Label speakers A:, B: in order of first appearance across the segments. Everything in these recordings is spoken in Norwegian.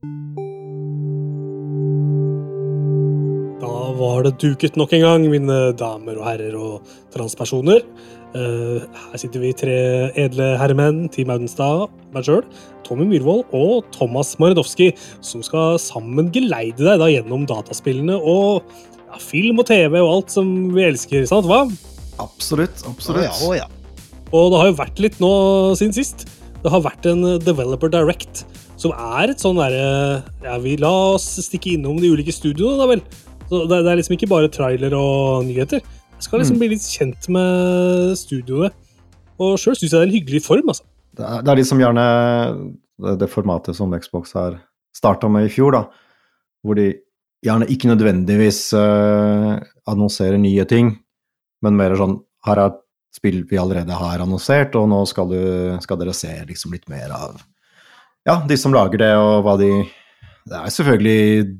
A: Da var det duket nok en gang, mine damer og herrer og transpersoner. Uh, her sitter vi tre edle herremenn, Team Audenstad, meg sjøl, Tommy Myhrvold og Thomas Maridowski, som skal sammen geleide deg da gjennom dataspillene og ja, film og TV og alt som vi elsker, sant hva?
B: Absolutt. absolutt.
C: Ja, ja.
A: Og det har jo vært litt nå siden sist. Det har vært en Developer Direct, som er et sånn derre Ja, vi la oss stikke innom de ulike studioene, da vel. Så det, det er liksom ikke bare trailer og nyheter. Jeg skal liksom bli litt kjent med studioene. Og sjøl syns jeg det er en hyggelig form, altså.
B: Det er, det er liksom gjerne det, det formatet som Xbox har starta med i fjor, da. Hvor de gjerne ikke nødvendigvis uh, annonserer nye ting, men mer sånn Her er et spill vi allerede har annonsert, og nå skal, du, skal dere se liksom litt mer av ja, de som lager det, og hva de Det er selvfølgelig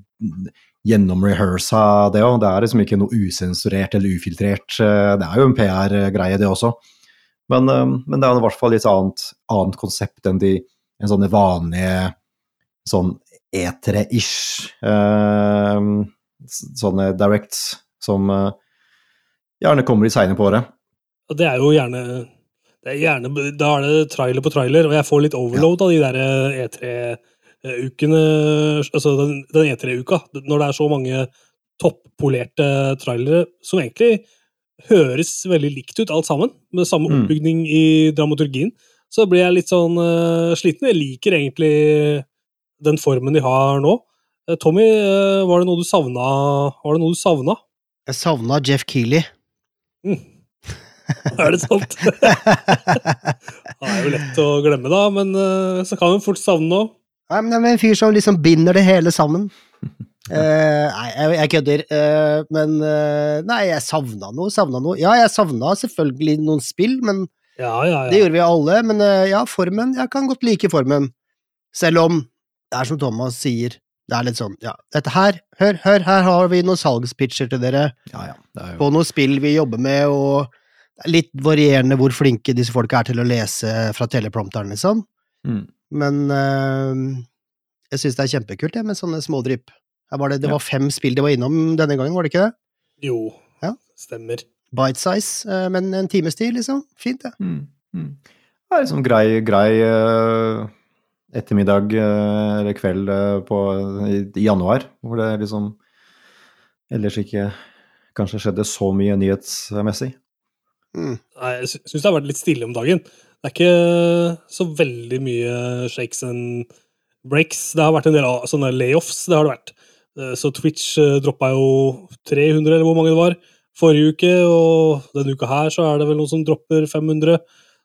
B: gjennomrehearsa, det òg. Det er liksom ikke noe usensurert eller ufiltrert. Det er jo en PR-greie, det også. Men, men det er i hvert fall litt annet, annet konsept enn de en sånne vanlige sånn E3-ish eh, sånne directs som eh, gjerne kommer litt seinere på året.
A: Og det er jo gjerne det er gjerne, Da er det trailer på trailer, og jeg får litt overload av de der E3-ukene Altså den, den E3-uka, når det er så mange toppolerte trailere som egentlig høres veldig likt ut, alt sammen, med samme
B: Mm.
A: oppbygning i dramaturgien, så blir jeg litt sånn uh, sliten. Jeg liker egentlig den formen de har nå. Eh, Tommy, uh, var det noe du savna? Var det noe du savna?
C: Jeg savna Jeff Keeley.
A: Er det sant? Det er jo lett å glemme, da, men eh, så kan hun fort savne òg.
C: Nei, men en fyr som liksom binder det hele sammen. Uh, nei, jeg, jeg kødder. Uh, men uh, Nei, jeg savna noe, savna noe. Ja, jeg savna selvfølgelig noen spill, men
A: Ja, ja,
C: det gjorde vi alle. Men ja, formen Jeg kan godt like formen. Selv om det er som Thomas sier, det er litt sånn Ja, dette her, hør, hør, her har vi noen salgspitcher til dere
B: Ja, ja. Det er jo
C: på noen spill vi jobber med, og litt varierende hvor flinke disse folka er til å lese fra teleprompteren, liksom.
B: mm.
C: Men øh, jeg syns det er kjempekult jeg, med sånne smådrypp. Var det, det
B: Ja.
C: var fem spill de var innom denne gangen, var det ikke det?
A: Jo,
C: Ja.
A: stemmer.
C: Bite size, øh, men en times tid, liksom. Fint, det.
B: Mm. Mm. Det er liksom grei, grei eh, ettermiddag eh, eller kveld eh, på, i, i januar, hvor det liksom ellers ikke kanskje skjedde så mye nyhetsmessig.
C: Mm.
A: Nei, jeg sy- syns det har vært litt stille om dagen. Det er ikke så veldig mye shakes and breaks. Det har vært en del av sånne layoffs, det har det vært. Eh, Så Twitch eh, droppa jo 300, eller hvor mange det var, forrige uke, og denne uka her så er det vel noen som dropper 500.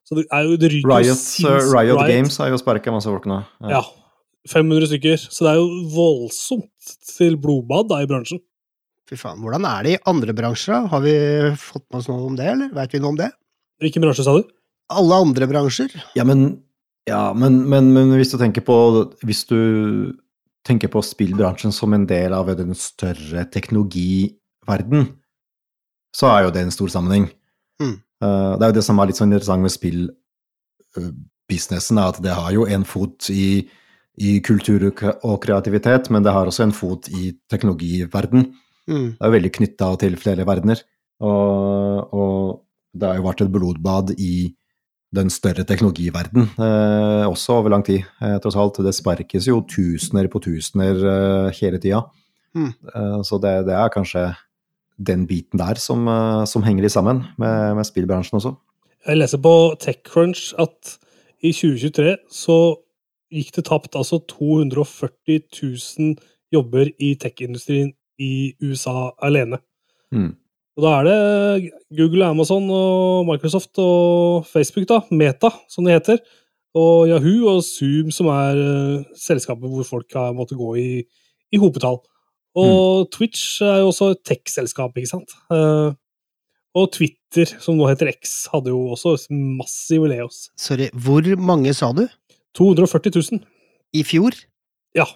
A: Så det er jo det ryker
B: Riot, eh, Riot,
A: Riot.
B: Games har jo sparka masse folk nå.
A: Ja. 500 stykker. Så det er jo voldsomt til blodbad da i bransjen.
C: Fy faen, hvordan er det i andre bransjer, da? Har vi fått med oss noe om det, eller veit vi noe om det?
A: Hvilken bransje sa du?
C: Alle andre bransjer?
B: Ja, men, ja, men, men, men hvis du tenker på Hvis du tenker på spillbransjen som en del av den større teknologiverden, så er jo det en stor sammenheng.
C: Mm.
B: Eh, det er jo det som er litt sånn interessant med spillbusinessen, er at det har jo en fot i, i kultur og og kreativitet, men det har også en fot i teknologiverden.
C: Mm.
B: Det er jo veldig knytta til flere verdener. Og, og det har jo vært et blodbad i den større teknologiverden, eh, også over lang tid, eh, tross alt. Det sparkes jo tusener på tusener eh, hele tida.
C: Mm.
B: Eh, så det, det er kanskje den biten der som, eh, som henger litt sammen med, med spillbransjen også.
A: Jeg leser på TechCrunch at i 2023 så gikk det tapt altså 240 000 jobber i tech-industrien i USA alene.
B: Mm.
A: Og da er det Google, Amazon og Microsoft og Facebook, da, Meta, som det heter, og Yahoo og Zoom, som er uh, selskapet hvor folk har måttet gå i, i hopetall. Og Twitch er jo også et tech-selskap, ikke sant? Uh, og Twitter, som nå heter X, hadde jo også massiv leos.
C: Sorry, hvor mange sa du?
A: 240 000.
C: I fjor?
A: Ja.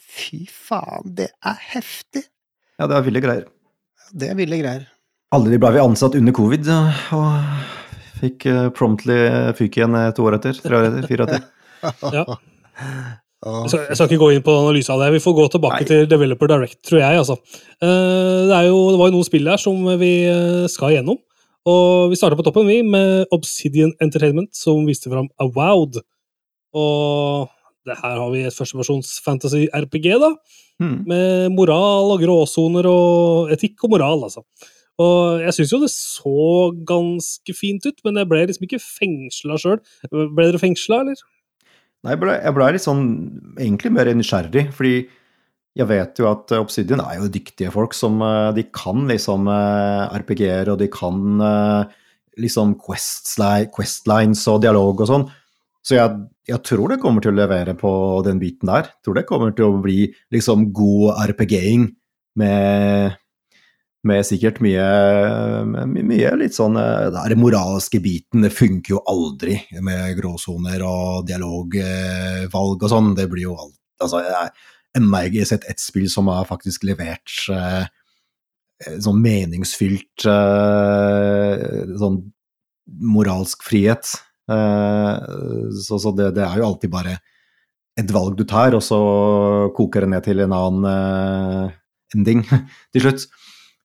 C: Fy faen, det er heftig!
B: Ja, det er ville greier.
C: Det er ville greier.
B: Alle de ble vi ansatt under covid, og fikk eh, promptly fyk igjen eh, to år etter, tre år etter, fire år etter.
A: Ja. Jeg skal, jeg skal ikke gå inn på analyse av det. Vi får gå tilbake
B: Nei.
A: til Developer Direct, tror jeg. altså. Eh, Det, er jo, det var jo noen spill der som vi eh, skal gjennom. Og vi starta på toppen, vi, med Obsidian Entertainment, som viste fram Avowed. Og det her har vi et førsteversjons fantasy-RPG, da.
B: Hmm.
A: Med moral og gråsoner og etikk og moral, altså. Og jeg syns jo det så ganske fint ut, men jeg ble liksom ikke fengsla sjøl. Ble dere fengsla, eller?
B: Nei, jeg ble, litt sånn egentlig mer nysgjerrig, fordi jeg vet jo at Obsidian er jo dyktige folk som eh, De kan liksom eh, RPG-er, og de kan eh, liksom questlines og dialog og sånn. Så jeg, jeg tror det kommer til å levere på den biten der. Jeg tror det kommer til å bli liksom god RPG-ing med med sikkert mye, med mye litt sånn eh, den moralske biten, det funker jo aldri med gråsoner og dialogvalg og sånn. Det blir jo alt Altså, jeg har sett ett spill som har faktisk levert eh, sånn meningsfylt eh, sånn moralsk frihet. Eh, så så det, det er jo alltid bare et valg du tar, og så koker det ned til en annen eh, ending til slutt.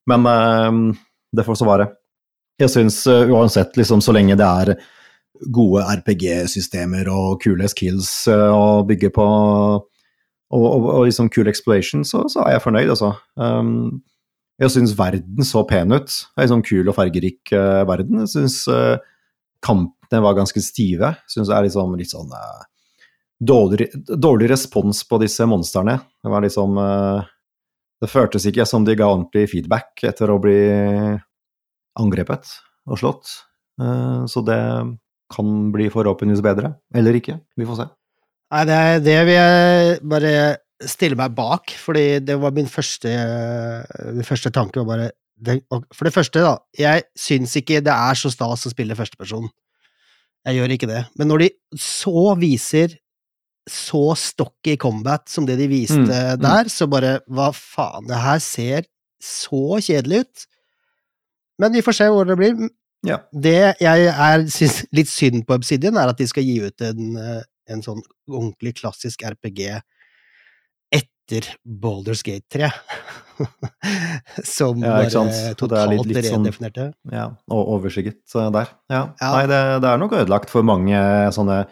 B: Men eh, det får så være. Jeg syns uansett, liksom, så lenge det er gode RPG-systemer og kule skills å bygge på, og, og, og liksom kul exploration, så, så er jeg fornøyd, altså. Jeg syns verden så pen ut. En sånn kul og fargerik verden. Jeg syns uh, kampene var ganske stive. Syns det er liksom litt sånn eh, dårlig, dårlig respons på disse monstrene. Det var liksom eh, Det føltes ikke som de ga ordentlig feedback etter å bli angrepet og slått. Eh, så det kan bli forhåpentligvis bedre. Eller ikke. Vi får se.
C: Nei, det, det vil jeg bare stille meg bak, fordi det var min første, min første tanke. Var bare, for det første, da, jeg syns ikke det er så stas å spille førsteperson. Jeg gjør ikke det. Men når de så viser så stocky combat som det de viste
B: Mm, mm.
C: der, så bare Hva faen, det her ser så kjedelig ut. Men vi får se hvor det blir.
B: Ja.
C: Det jeg er, syns litt synd på Obsidian, er at de skal gi ut en, eh, en sånn ordentlig klassisk RPG etter Boulders Gate 3. Som
B: Ja,
C: bare
B: det er litt-
C: totalt
B: litt sånn- Ja, og overskygget eh, der. Ja.
C: Ja.
B: Nei, det, det er nok ødelagt for mange sånne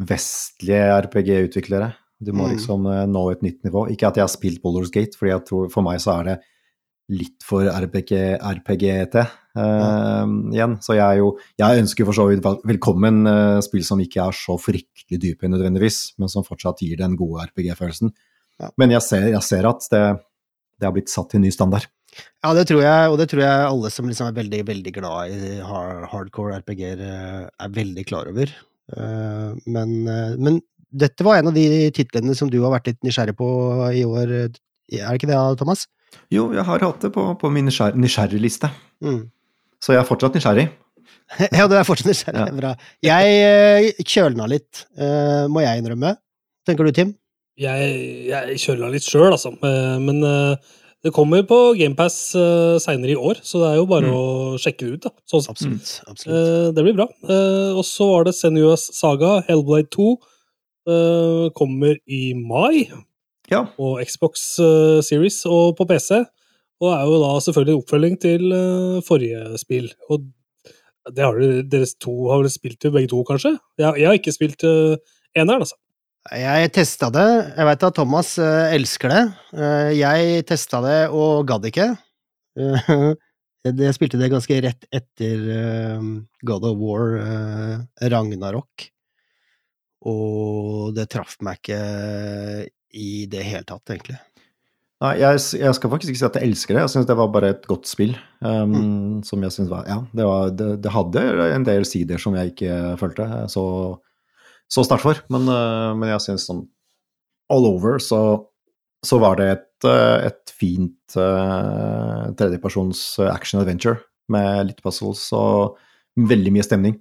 B: vestlige RPG-utviklere. Du må
C: Mm.
B: liksom eh, nå et nytt nivå. Ikke at jeg har spilt Boulders Gate, fordi jeg tror for meg så er det litt for RPG, RPG-ete eh, igjen. Så jeg jo Jeg ønsker for så vidt velkommen uh, spill som ikke er så fryktelig dype nødvendigvis, men som fortsatt gir den gode RPG-følelsen.
C: Ja.
B: Men jeg ser, jeg ser at det, det har blitt satt til ny standard.
C: Ja, det tror jeg, og det tror jeg alle som liksom er veldig, veldig glad i hardcore RPG-er, eh, er veldig klar over. Eh, Men, eh, men dette var en av de titlene som du har vært litt nysgjerrig på i år, er det ikke det, Thomas?
B: Jo, jeg har hatt det på, på min nysgjer nysgjerrigliste.
C: Mm.
B: Så jeg er fortsatt nysgjerrig.
C: Ja, du er fortsatt nysgjerrig.
B: Ja.
C: Bra. Jeg eh, kjølna litt, må jeg innrømme. Tenker du, Tim?
A: Jeg, jeg kjøler litt sjøl, altså. Eh, Men eh, det kommer på GamePass uh, seinere i år, så det er jo bare
B: Mm.
A: å sjekke det ut. da. Sånn.
C: Absolutt. absolutt.
A: Eh, det blir bra. Eh, og så var det Senua's Saga, Hellblade 2. eh, kommer i mai
B: Ja.
A: på Xbox eh, Series og på PC. Og er jo da selvfølgelig oppfølging til eh, forrige spill. Og det har dere, dere to har vel spilt til begge to, kanskje? Jeg, jeg har ikke spilt eneren, altså.
C: Jeg testa det. Jeg veit at Thomas eh, elsker det. Eh, jeg testa det og gadd ikke. Eh, jeg spilte det ganske rett etter God of War Ragnarok. Og det traff meg ikke i det hele tatt, egentlig.
B: Nei, jeg, jeg skal faktisk ikke si at jeg elsker det. Jeg syns det var bare et godt spill. Um, Som jeg syns var Ja, det, var, det, det hadde en del sider som jeg ikke følte så, så sterkt for. Men, uh, men jeg syns sånn all over så, så var det et, uh, et fint uh, tredjepersons action adventure med litt puzzles og veldig mye stemning.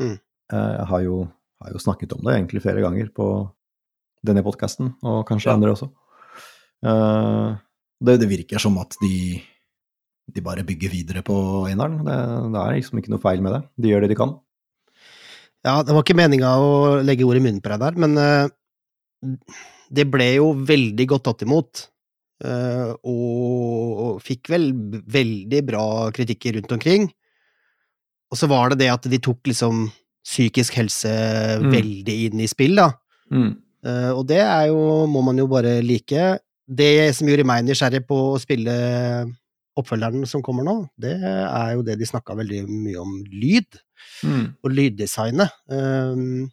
C: Mm.
B: Jeg har jo, har jo snakket om det egentlig flere ganger på denne podkasten, og kanskje
A: Ja.
B: andre også. Uh, det, det virker som at de, de bare bygger videre på eneren. Det, det er liksom ikke noe feil med det. De gjør det de kan.
C: Ja, det var ikke meninga å legge ord i munnen på deg der, men eh, det ble jo veldig godt tatt imot. eh, og fikk vel veldig bra kritikker rundt omkring. Og så var det det at de tok liksom psykisk helse
B: Mm.
C: veldig inn i spill, da.
B: Mm.
C: Eh, og det er jo, må man jo bare like. Det som gjorde meg nysgjerrig på å spille oppfølgeren som kommer nå, det er jo det de snakka veldig mye om lyd,
B: Mm.
C: og lyddesignet. Um,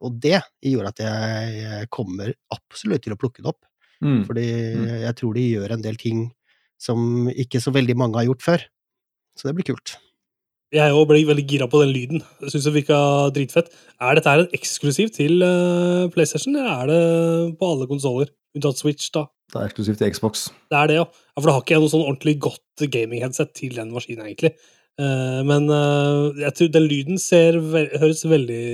C: og det gjorde at jeg kommer absolutt til å plukke det opp,
B: Mm.
C: fordi
B: Mm.
C: jeg tror de gjør en del ting som ikke så veldig mange har gjort før. Så det blir kult.
A: Jeg òg ble veldig gira på den lyden. Jeg synes det virka dritfett. Er dette her en eksklusiv til eh, PlayStation, eller er det på alle konsoller? Unntatt Switch, da.
B: Det er eksklusivt til Xbox.
A: Det er det, ja. ja for da har ikke jeg noe sånn ordentlig godt gaming-headset til den maskinen, egentlig. Eh, men eh, jeg tror den lyden ser høres veldig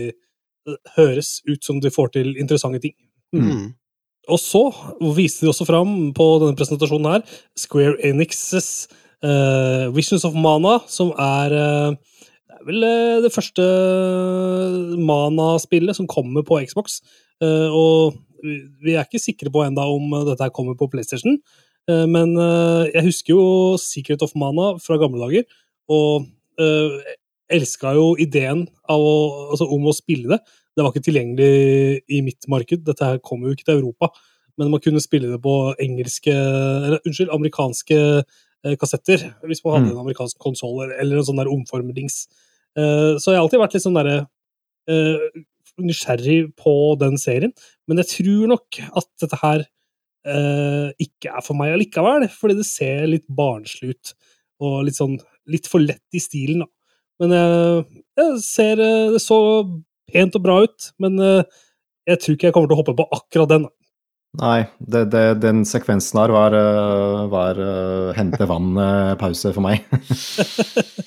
A: Høres ut som de får til interessante ting.
B: Mm.
C: Mm.
A: Og så viste de også fram på denne presentasjonen her Square Enixes uh, Visions of Mana, som er uh, Det er vel uh, det første Mana-spillet som kommer på Xbox. Eh, og vi er ikke sikre på enda om dette kommer på PlayStation, eh, men jeg husker jo Secret of Mana fra gamle dager, og uh, elska jo ideen av å, altså, om å spille det. Det var ikke tilgjengelig i mitt marked, dette her kom jo ikke til Europa. Men man kunne spille det på engelske, eller unnskyld, amerikanske eh, kassetter. Hvis man hadde
B: Mm.
A: en amerikansk konsoll eller en sånn der omformerdings. Uh, så jeg har alltid vært litt sånn derre uh, nysgjerrig på den serien. Men jeg tror nok at dette her uh, ikke er for meg allikevel, fordi det ser litt barnslig ut. Og litt sånn litt for lett i stilen, da. Men eh, jeg ser eh, Det så pent og bra ut, men eh, jeg tror ikke jeg kommer til å hoppe på akkurat den.
B: Nei, det, det, den sekvensen her var, var hente vann-pause for meg.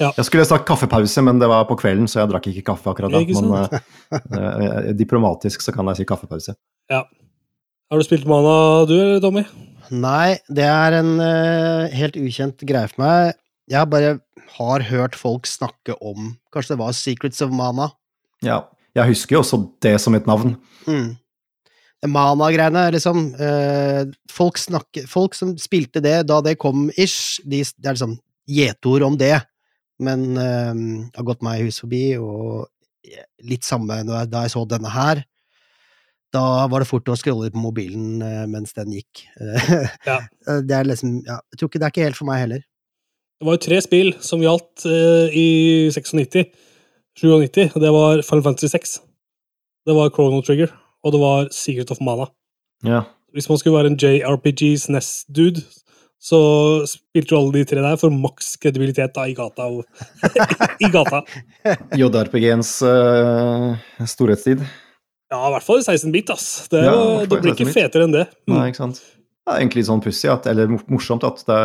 A: Ja.
B: Jeg skulle sagt kaffepause, men det var på kvelden, så jeg drakk ikke kaffe akkurat da. Men øh, diplomatisk så kan jeg si kaffepause.
A: Har du spilt Mana, du, Tommy?
C: Nei, det er en uh, helt ukjent greie for meg. Jeg bare har hørt folk snakke om Kanskje det var Secrets of Mana?
B: Ja, jeg husker jo også det som et navn.
C: Mm. Mana-greiene, liksom. eh, folk, snakke, folk som spilte det da det kom ish, de, det er liksom gjetord om det. Men eh, det har gått meg hus forbi, og litt samme da jeg, da jeg så denne her. Da var det fort å scrolle på mobilen eh, mens den gikk.
A: Ja.
C: Det er liksom ja, Jeg tror ikke det er ikke helt for meg heller.
A: Det var jo tre spill som gjaldt eh, i 96, 97. Det var Final Fantasy 6, det var Chrono Trigger, og det var Secret of Mana.
B: Ja.
A: Hvis man skulle være en JRPGs NES-dude, så spilte jo alle de tre der for maks kredibilitet da, i gata. I gata.
B: JRPG-ens uh, storhetstid.
A: Ja, i hvert fall i 16-bit, ass. Det,
B: Ja,
A: det blir ikke fetere enn det.
B: Nei, ikke sant. Det er egentlig litt sånn pussig, at- eller morsomt, at det,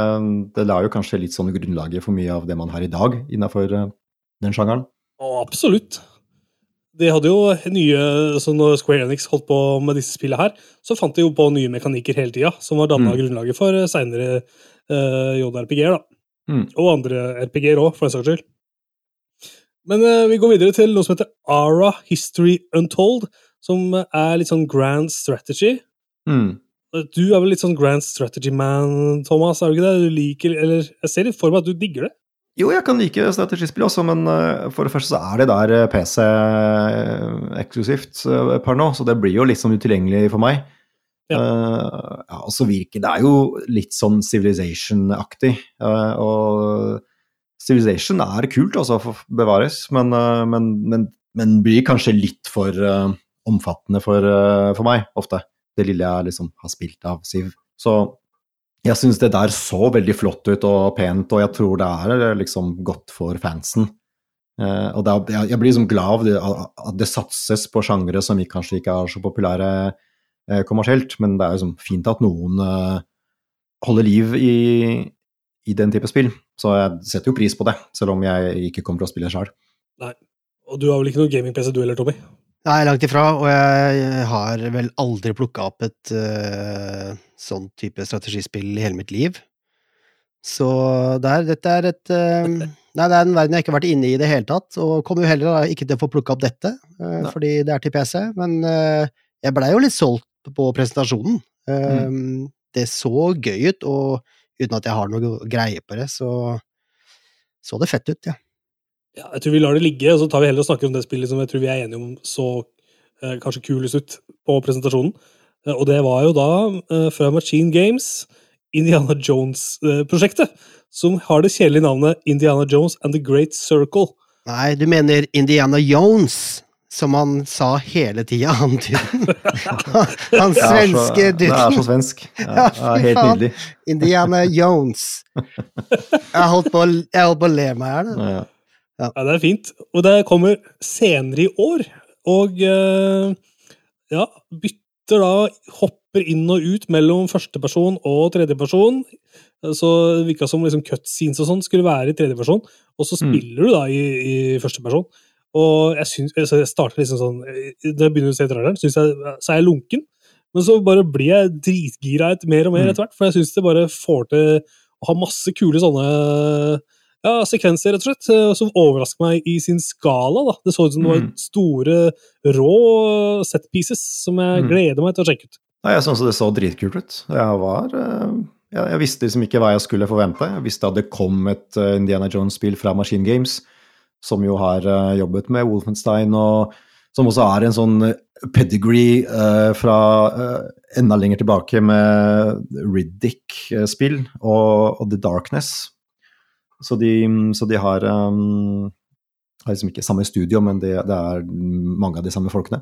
B: det la jo kanskje litt sånn grunnlaget for mye av det man har i dag innafor den sjangeren.
A: Å, absolutt. De hadde jo nye så Når Square Enix holdt på med disse spillene her, så fant de jo på nye mekanikker hele tida, som var danna
B: Mm.
A: grunnlaget for seinere uh, JRPG-er, da.
B: Mm.
A: Og andre RPG-er òg, for den saks skyld. Men uh, vi går videre til noe som heter Ara History Untold, som er litt sånn grand strategy.
B: Mm.
A: Du er vel litt sånn grand strategy man, Thomas, er du ikke det? Du liker, eller Jeg ser litt for meg at du digger det.
B: Jo, jeg kan like strategispill også, men øh, for det første så er det der øh, PC eksklusivt øh, per nå, så det blir jo litt sånn utilgjengelig for meg.
A: Ja.
B: Uh, ja, og så virker det er jo litt sånn Civilization-aktig. Uh, og Civilization er kult, altså, for bevares, men, uh, men, men, men blir kanskje litt for eh, omfattende for, eh, for meg, ofte. Det lille jeg liksom har spilt av Siv. Så jeg syns det der så veldig flott ut og pent, og jeg tror det er eh, liksom godt for fansen. Eh, og er, jeg, blir liksom glad av det, at det satses på sjangere som kanskje ikke er så populære eh, kommersielt, men det er liksom fint at noen eh, holder liv i, i den type spill. Så jeg setter jo pris på det, selv om jeg ikke kommer til å spille sjøl.
A: Og du har vel ikke noe gaming-PC du heller, Tommy?
C: Nei, langt ifra, og jeg har vel aldri plukka opp et uh, sånn type strategispill i hele mitt liv. Så der, dette er et uh, Nei, det er en verden jeg ikke har vært inne i i det hele tatt, og kommer jo heller da ikke til å få plukka opp dette,
B: uh,
C: fordi det er til PC, men jeg blei jo litt solgt på presentasjonen. Mm. Det så gøy ut, og uten at jeg har noe greie på det, så så det fett ut, ja.
A: Ja, jeg tror vi lar det ligge, og så tar vi heller og snakker om det spillet som jeg tror vi er enige om så eh, kanskje kulest ut på presentasjonen. Eh, og det var jo da eh, fra Machine Games, Indiana Jones-prosjektet, som har det kjedelige navnet Indiana Jones and The Great Circle.
C: Nei, du mener Indiana Jones, som han sa hele tida, han tyden. han
B: svenske er så- Det er så svensk. Ja,
C: Ja,
B: er helt nydelig.
C: Indiana Jones. Jeg holdt på, jeg holdt på å le meg i hjel.
B: Ja.
A: Ja, det er fint. Og det kommer senere i år, og eh, ja, bytter da Hopper inn og ut mellom førsteperson og tredjeperson. Så det virka som liksom cutscenes og sånn skulle være i tredjeperson, og så
B: Mm.
A: spiller du da i, i førsteperson. Og jeg syns altså Jeg starter liksom sånn Det begynner å se traileren, syns jeg, så er jeg lunken. Men så bare blir jeg dritgira et mer og mer
B: Mm.
A: etter hvert, for jeg syns det bare får til å ha masse kule sånne ja, sekvenser, rett og slett, eh, som overrasker meg i sin skala. da. Det så ut som det var
B: Mm.
A: store, rå set pieces som jeg
B: Mm.
A: gleder meg til å sjekke ut.
B: Nei, jeg syns det så dritkult ut. Jeg var eh, jeg, jeg visste liksom ikke hva jeg skulle forvente. Jeg visste at det kom et eh, Indiana Jones-spill fra Machine Games, som jo har jobbet med Wolfenstein, og som også er en sånn pedigree uh, fra uh, enda lenger tilbake med Riddick-spill og, og The Darkness. Så de, så de har, um, har liksom ikke samme studio, men det, det er mange av de samme folkene.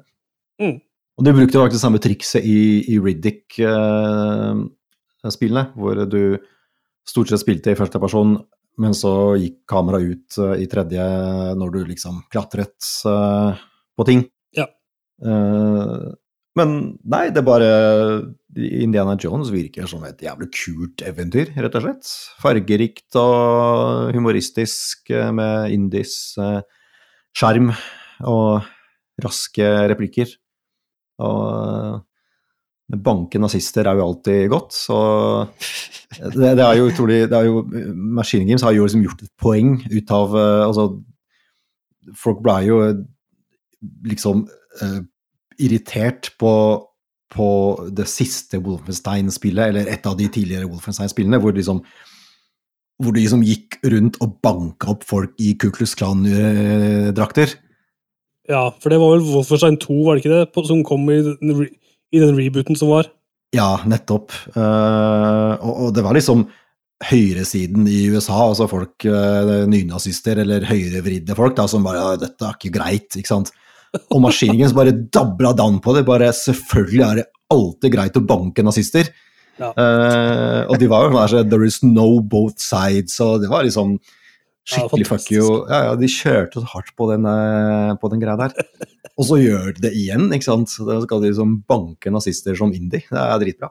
A: Mm.
B: Og de brukte faktisk det samme trikset i, i Riddick-spillene, hvor du stort sett spilte i første person, men så gikk kameraet ut uh, i tredje når du liksom klatret uh, på ting.
A: Ja.
B: Eh, men nei, det er bare Indiana Jones virker som et jævlig kult eventyr, rett og slett. Fargerikt og humoristisk eh, med indies eh, skjerm og raske replikker. Og eh, banke nazister er jo alltid godt, så det, det er jo utrolig det er jo, Machine Games har jo liksom gjort et poeng ut av Altså, folk ble jo liksom irritert på, på det siste Wolfenstein-spillet, eller et av de tidligere Wolfenstein-spillene, hvor, liksom, hvor de liksom gikk rundt og banka opp folk i Ku Klux Klan-drakter.
A: Ja, for det var vel Wolfenstein 2, var det ikke det, som kom i den, i den rebooten som var?
B: Ja, nettopp. Uh, og, og det var liksom høyresiden i USA, altså folk, uh, nynazister eller høyrevridde folk, da, som bare ja, 'Dette er ikke greit', ikke sant. Og Maskinen bare dabla down på det. bare Selvfølgelig er det alltid greit å banke nazister.
A: Ja.
B: Uh, og de var jo sånn 'There is no both sides', og det var liksom skikkelig fuck you. Ja, ja, de kjørte så hardt på den, eh, på den greia der. Og så gjør de det igjen, ikke sant. Da skal de liksom banke nazister som indie. Det er dritbra.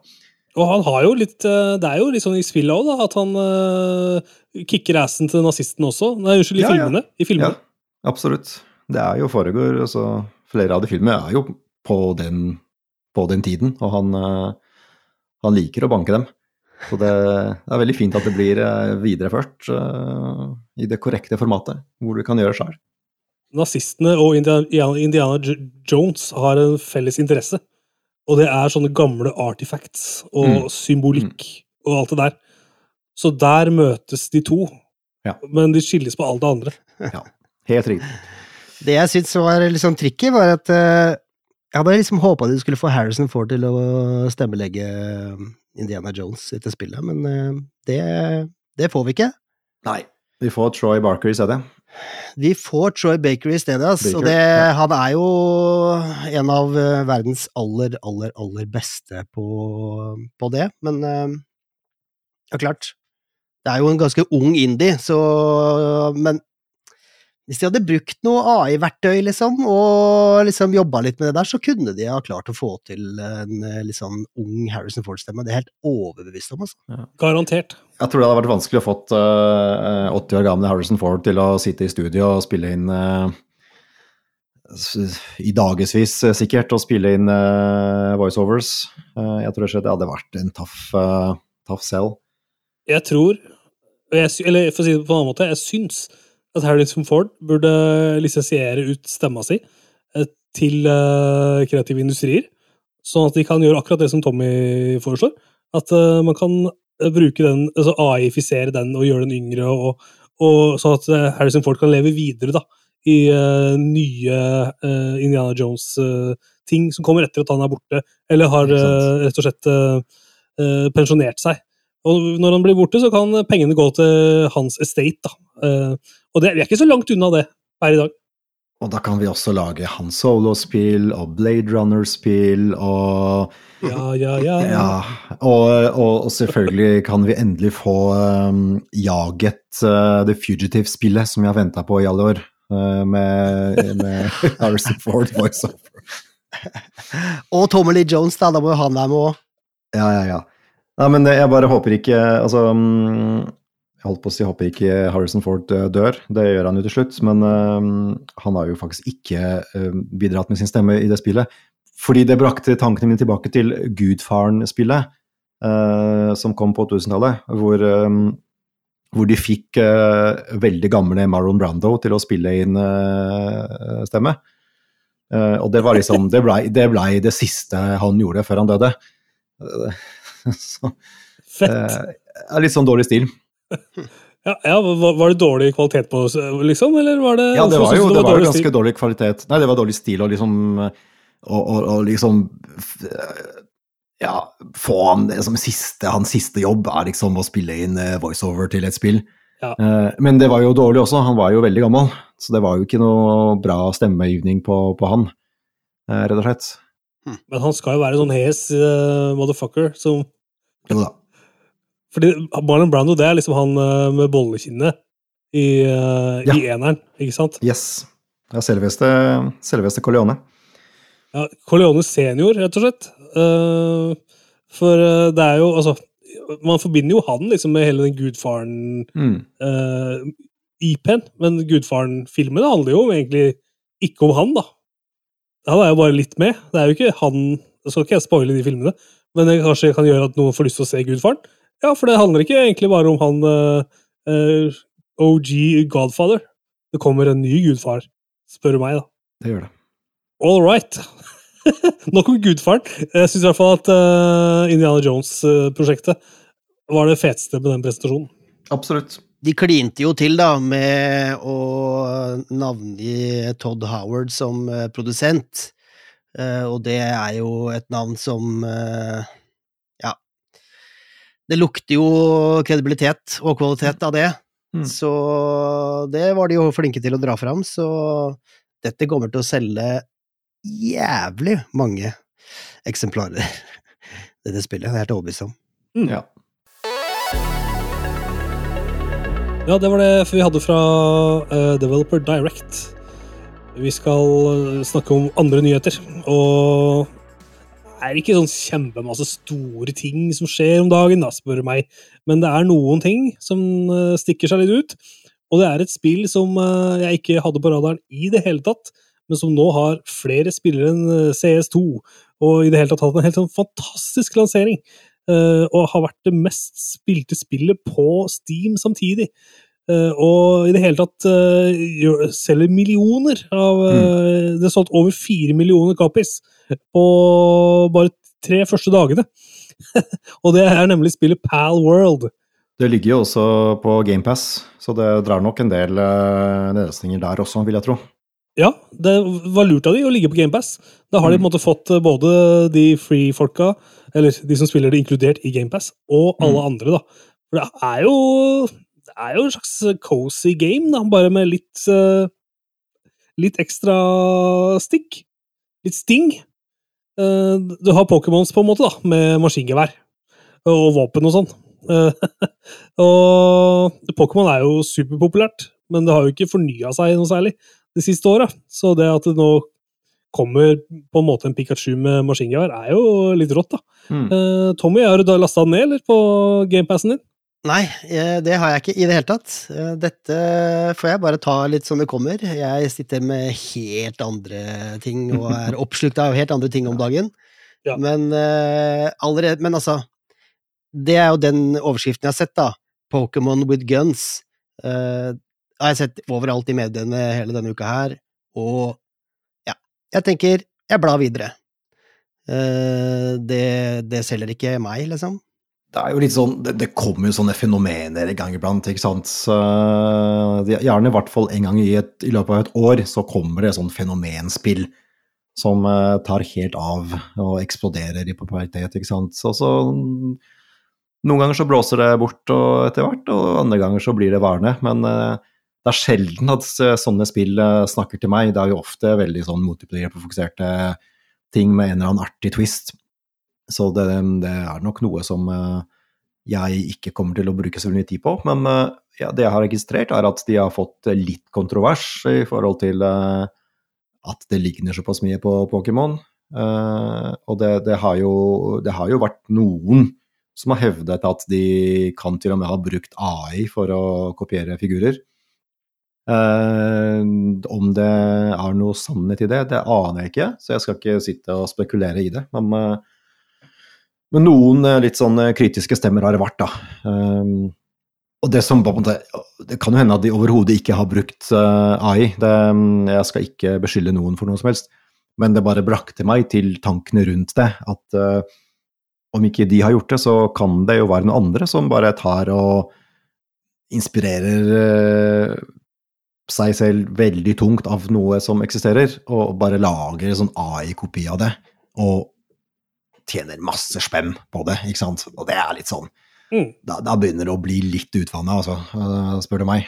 A: Og han har jo litt eh, Det er jo litt sånn i spillet òg, at han uh, kicker assen til nazisten også. Nei, unnskyld, i
B: Ja, ja.
A: filmene. I
B: Ja,
A: filmene.
B: absolutt. Det er jo foregår, altså Flere av de filmene er jo på den, på den tiden, og han, eh, han liker å banke dem. Så det, det er veldig fint at det blir eh, videreført uh, i det korrekte formatet, hvor du kan gjøre sjøl.
A: Nazistene og Indiana, Indiana Jones har en felles interesse. Og det er sånne gamle artifacts og
B: Mm.
A: symbolikk og alt det der. Så der møtes de to.
B: Ja.
A: Men de skilles på alt det andre.
B: Ja, Helt riktig.
C: Det jeg syntes var litt sånn tricky, var at eh, jeg hadde liksom håpa du skulle få Harrison Ford til å stemmelegge eh, Indiana Jones etter spillet, men eh, det, det får vi ikke.
B: Nei. Vi får Troy Barker i stedet.
C: Vi får Troy Baker i stedet, ass,
B: Baker,
C: og det,
B: ja.
C: han er jo en av verdens aller, aller, aller beste på, på det, men eh, ja, klart. Det er jo en ganske ung indie, så Men hvis de hadde brukt noe AI-verktøy, liksom, og liksom jobba litt med det der, så kunne de ha klart å få til en liksom, ung Harrison Ford-stemme. Det er jeg helt overbevist om, altså.
A: Garantert.
B: Jeg tror det hadde vært vanskelig å fått uh, 80 år gamle Harrison Ford til å sitte i studio og spille inn uh, i dagevis eh, sikkert, og spille inn uh, voiceovers. Uh, jeg tror det hadde vært en tough, uh, tough sell.
A: Jeg tror jeg, Eller for å si det på en annen måte, jeg syns at Harrison Ford burde lisensiere ut stemma si eh, til eh, kreative industrier. sånn at de kan gjøre akkurat det som Tommy foreslår. At eh, man kan bruke den, altså AI-fisere den og gjøre den yngre, og, og sånn at Harrison Ford kan leve videre da, i uh, nye uh, Indiana Jones-ting som kommer etter at han er borte, eller har rett og slett pensjonert seg. Og når han blir borte, så kan pengene gå til hans estate. da. Og det, vi er ikke så langt unna det her i dag.
B: Og da kan vi også lage Han Solo-spill og Blade Runner-spill og
A: Ja, ja, ja.
B: Ja, og, og, og selvfølgelig kan vi endelig få um, jaget uh, The Fugitive-spillet som vi har venta på i alle år, uh, med, med Harrison Ford voiceover.
C: Og Tommy Lee Jones, da. Da må jo han være med òg.
B: Ja, ja, ja. Nei, men jeg bare håper ikke Altså, um, jeg holdt på å si håper ikke Harrison Ford uh, dør, det gjør han jo til slutt, men uh, han har jo faktisk ikke uh, bidratt med sin stemme i det spillet. Fordi det brakte tankene mine tilbake til Gudfaren-spillet, uh, som kom på 2000-tallet, hvor, hvor de fikk veldig gamle Marlon Brando til å spille inn stemme. Og det var liksom Det blei det, ble det siste han gjorde før han døde. Så
A: Fett.
B: litt sånn dårlig stil.
A: Ja, ja, var, det dårlig kvalitet på liksom? Eller var det
B: Ja, det var jo, det var
A: dårlig
B: ganske
A: stil?
B: dårlig kvalitet. Nei, det var dårlig stil å liksom Og, og, og liksom Ja, få han liksom, siste Hans siste jobb er liksom å spille inn eh, voiceover til et spill.
A: Ja.
B: Eh, Men det var jo dårlig også, han var jo veldig gammel. Så det var jo ikke noe bra stemmegivning på, på han, eh, rett og slett.
A: Men han skal jo være sånn hes uh, motherfucker som
B: Jo da.
A: Fordi Marlon Brando, det er liksom han eh, med bollekinnet i, ja. i eneren, ikke sant?
B: Yes. Ja, selveste, selveste Corleone.
A: Ja, Corleone senior, rett og slett. Eh, for eh, det er jo Altså, man forbinder jo han liksom med hele den Gudfaren
B: Mm.
A: uh, IP-en, men Gudfaren-filmene handler jo egentlig ikke om han, da. Han er jo bare litt med. Det er jo ikke han Jeg skal ikke jeg spoile de filmene, men det kanskje kan gjøre at noen får lyst til å se Gudfaren. Ja, for det handler ikke egentlig bare om han eh, eh, OG Godfather. Det kommer en ny gudfar, spør du meg, da.
B: Det gjør det.
A: All right. Nok om gudfaren. Jeg syns i hvert fall at eh, Indiana Jones-prosjektet var det feteste med den presentasjonen.
B: Absolutt.
C: De klinte jo til, da, med å navngi Todd Howard som eh, produsent. Eh, og det er jo et navn som eh. Det lukter jo kredibilitet og kvalitet av det.
B: Mm.
C: Så det var de jo flinke til å dra fram, så dette kommer til å selge jævlig mange eksemplarer, dette spillet. Det er jeg helt overbevist om.
B: Ja.
A: Ja, det var det vi hadde fra uh, Developer Direct. Vi skal eh, snakke om andre nyheter, og er ikke sånn kjempemasse store ting som skjer om dagen, da, spør du meg, men det er noen ting som eh, stikker seg litt ut. Og det er et spill som eh, jeg ikke hadde på radaren i det hele tatt, men som nå har flere spillere enn eh, CS2, og i det hele tatt hatt en helt sånn fantastisk lansering. og har vært det mest spilte spillet på Steam samtidig. Eh, og i det hele tatt eh, selger millioner av mm. Det er solgt over fire millioner copies på bare tre første dagene. og det er nemlig spillet Pal World.
B: Det ligger jo også på GamePass, så det drar nok en del nedlastninger der også, vil jeg tro.
A: Ja, det var lurt av de å ligge på GamePass. Da har de på en måte fått eh, både de free-folka, eller de som spiller det inkludert i GamePass, og alle andre, da. For det er jo er jo en slags cozy game, da, bare med litt uh, litt ekstra stikk. Litt sting. Uh, du har Pokémons, på en måte, da, med maskingevær og våpen og sånn. Uh, og Pokémon er jo superpopulært, men det har jo ikke fornya seg noe særlig de siste åra. Så det at det nå kommer på en måte en Pikachu med maskingevær, er jo litt rått, da.
B: Mm.
A: Uh, Tommy, har du da lasta den ned, eller, på gamepassen din?
C: Nei, eh, det har jeg ikke i det hele tatt. Eh, Dette får jeg bare ta litt som det kommer. Jeg sitter med helt andre ting og er oppslukt av helt andre ting om dagen.
A: Ja.
C: Men eh, allerede Men altså, det er jo den overskriften jeg har sett, da. Pokémon with guns. Uh, har jeg sett overalt i mediene hele denne uka her, og ja, jeg tenker jeg blar videre. Uh, det, det selger ikke meg, liksom.
B: Det er jo litt sånn, det, det kommer jo sånne fenomener i gang iblant, ikke sant. Så, gjerne i hvert fall en gang i, et, i løpet av et år så kommer det sånn fenomenspill som uh, tar helt av og eksploderer i popularitet, ikke sant. Så, så noen ganger så blåser det bort og etter hvert, og andre ganger så blir det værende. Men uh, det er sjelden at eh, sånne spill uh, snakker til meg. Det er jo ofte veldig sånn multiplier-fokuserte ting med en eller annen artig twist. Så det, det er nok noe som eh, jeg ikke kommer til å bruke så mye tid på. Men eh, ja, det jeg har registrert, er at de har fått litt kontrovers i forhold til eh, at det ligner såpass mye på Pokémon. Og det, det, har jo, det har jo vært noen som har hevdet at de kan til og med ha brukt AI for å kopiere figurer. Eh, om det er noe sannhet i det, det aner jeg ikke, så jeg skal ikke sitte og spekulere i det. Men, eh, men noen eh, litt sånn kritiske stemmer har det vært, da. Um, og det som Det kan jo hende at de overhodet ikke har brukt eh, AI. Det, mm, jeg skal ikke beskylde noen for noe som helst, men det bare brakte meg til tankene rundt det. At eh, om ikke de har gjort det, så kan det jo være noen andre som bare tar og inspirerer seg selv veldig tungt av noe som eksisterer, og bare lager en sånn AI-kopi av det, og tjener masse spenn på det, ikke sant. Og det er litt sånn
A: Mm.
B: Da, da begynner det å bli litt utvanna, altså, eh, spør du meg.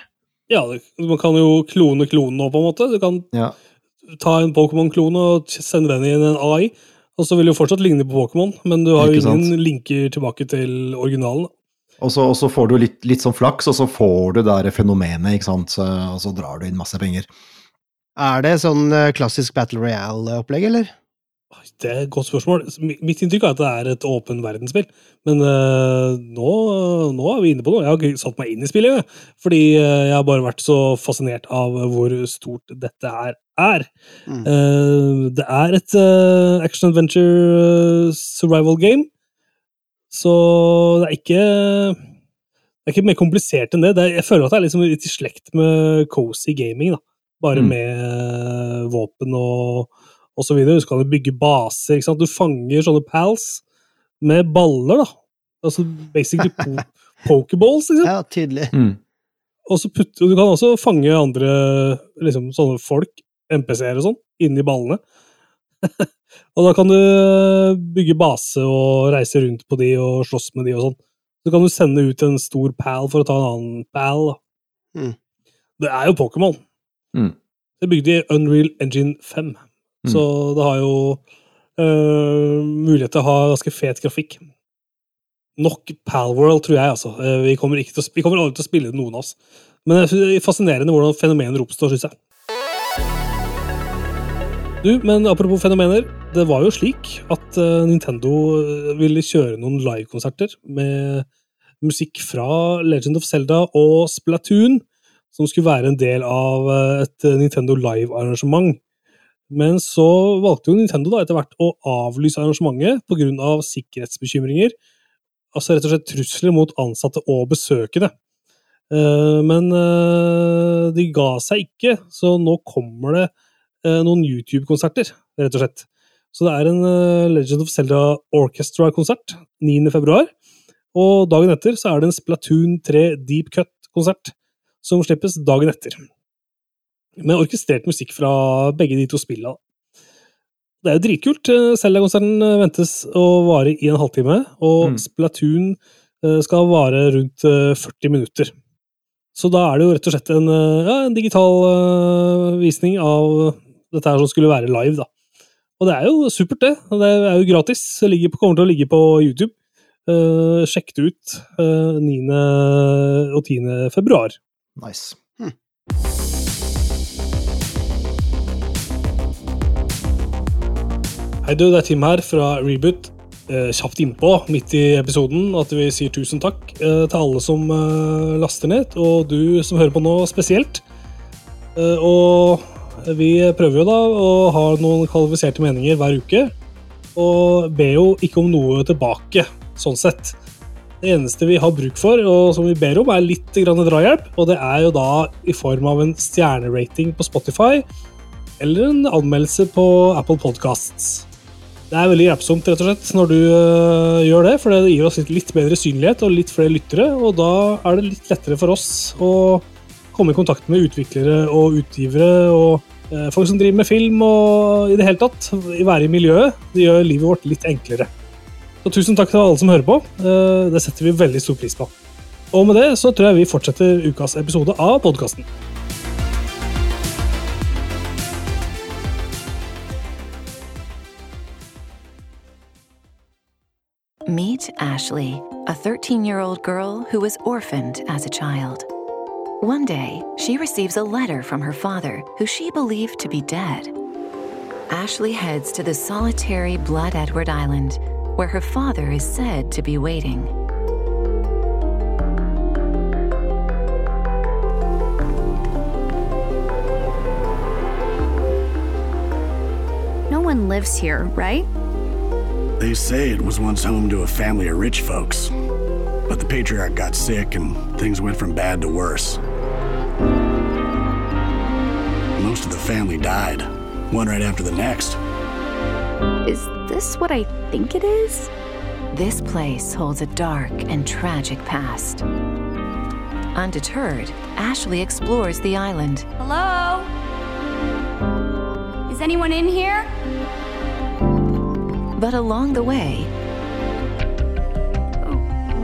A: Ja, man kan jo klone klonen nå, på en måte. Du kan
B: Ja.
A: ta en Pokémon-klone og sende den inn i en AI, og så vil det jo fortsatt ligne på Pokémon, men du har jo
B: sant?
A: ingen linker tilbake til originalen.
B: Og så, og så får du litt, litt sånn flaks, og så får du det der fenomenet, ikke sant, så, og så drar du inn masse penger.
C: Er det sånn eh, klassisk Battle Royale-opplegg, eller?
A: Det er et godt spørsmål. Mitt inntrykk er at det er et åpen verdensspill, men uh, nå, nå er vi inne på noe. Jeg har ikke satt meg inn i spillet, fordi eh, jeg har bare vært så fascinert av hvor stort dette her er.
C: Mm.
A: Uh, det er et uh, action adventure survival game, så det er ikke det er ikke mer komplisert enn det. det er, jeg føler at det er liksom litt i slekt med cozy gaming, da. Bare
B: Mm.
A: med våpen og, og så videre. Så kan du bygge baser. ikke sant? Du fanger sånne pals med baller, da. Altså basically po pokeballs, liksom.
C: Ja, tydelig.
B: Mm.
A: Og så putter, du kan også fange andre liksom, sånne folk, MPC-er og sånn, inni ballene. og da kan du bygge base og reise rundt på de og slåss med de og sånn. Så kan du sende ut en stor pal for å ta en annen pal. da.
C: Mm.
A: Det er jo Pokémon.
B: Mm.
A: Det bygde bygd i Unreal Engine 5, så det har jo øh, mulighet til å ha ganske fet grafikk. Nok Palworld, tror jeg, altså. Eh, Vi kommer, til vi kommer aldri til å spille noen av oss. Men det er fascinerende hvordan fenomener oppstår, syns jeg. Du, men apropos fenomener. Det var jo slik at eh, Nintendo ville kjøre noen livekonserter med musikk fra Legend of Zelda og Splatoon, som skulle være en del av et Nintendo Live-arrangement. Men så valgte jo Nintendo da etter hvert å avlyse arrangementet pga. sikkerhetsbekymringer. Altså rett og slett trusler mot ansatte og besøkende. Eh, Men eh, de ga seg ikke, så nå kommer det eh, noen YouTube-konserter, rett og slett. Så det er en Legend of Zelda Orchestra-konsert 9. februar. Og dagen etter så er det en Splatoon 3 Deep Cut-konsert, som slippes dagen etter. Med orkestrert musikk fra begge de to spillene. Det er jo dritkult. Eh, Zelda-konserten eh, ventes å vare i en halvtime, og
B: Mm.
A: Splatoon eh, skal vare rundt eh, 40 minutter. Så da er det jo rett og slett en, eh, ja, en digital eh, visning av dette her som skulle være live, da. Og det er jo supert, det. Det er jo gratis. Det på, kommer til å ligge på YouTube. Uh, sjekk det ut uh, 9. og 10. februar.
B: Nice.
A: Hei du, det er Tim her fra Reboot. Eh, kjapt innpå, midt i episoden, at vi sier tusen takk eh, til alle som eh, laster ned, og du som hører på nå spesielt. Eh, og vi prøver jo da å ha noen kvalifiserte meninger hver uke, og ber jo ikke om noe tilbake, sånn sett. Det eneste vi har bruk for, og som vi ber om, er litt drahjelp, og det er jo da i form av en stjernerating på Spotify, eller en anmeldelse på Apple Podcasts. Det er veldig hjelpsomt rett og slett, når du øh, gjør det, for det gir oss litt, litt bedre synlighet og litt flere lyttere. Og da er det litt lettere for oss å komme i kontakt med utviklere og utgivere og øh, folk som driver med film og i det hele tatt være i miljøet. Det gjør livet vårt litt enklere. Så tusen takk til alle som hører på. Eh, det setter vi veldig stor pris på. Og med det så tror jeg vi fortsetter ukas episode av podkasten.
D: Meet Ashley, a 13 year old girl who was orphaned as a child. One day, she receives a letter from her father, who she believed to be dead. Ashley heads to the solitary Blood Edward Island, where her father is said to be waiting.
E: No one lives here, right?
F: They say it was once home to a family of rich folks. But the patriarch got sick and things went from bad to worse. Most of the family died, one right after the next.
E: Is this what I think it is?
D: This place holds a dark and tragic past. Undeterred, Ashley explores the island.
E: Hello? Is anyone in here?
D: But along the way,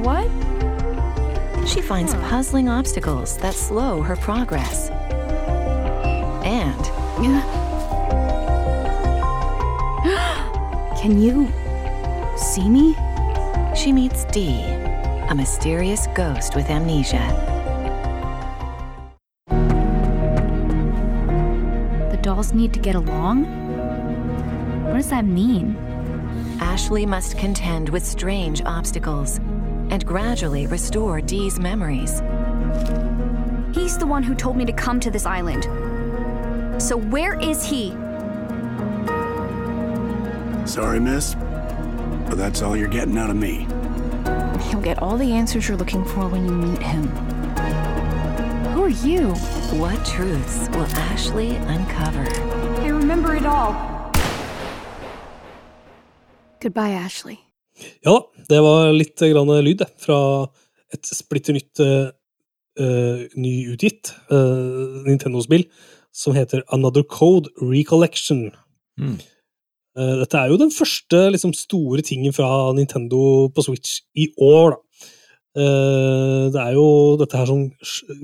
E: What?
D: she finds puzzling obstacles that slow her progress. And
E: Can you see me?
D: she meets Dee, a mysterious ghost with amnesia.
E: The dolls need to get along? What does that mean?
D: Ashley must contend with strange obstacles and gradually restore Dee's memories.
E: He's the one who told me to come to this island. So where is he?
F: Sorry, miss, but that's all you're getting out of me.
E: You'll get all the answers you're looking for when you meet him. Who are you?
D: What truths will Ashley uncover?
E: I remember it all. Goodbye, Ashley.
A: Ja da, det var litt grann lyd fra et splitter nytt uh, nyutgitt uh, Nintendo-spill som heter Another Code Recollection.
B: Mm.
A: Uh, dette er jo den første liksom, store tingen fra Nintendo på Switch i år, da. Uh, det er jo dette her som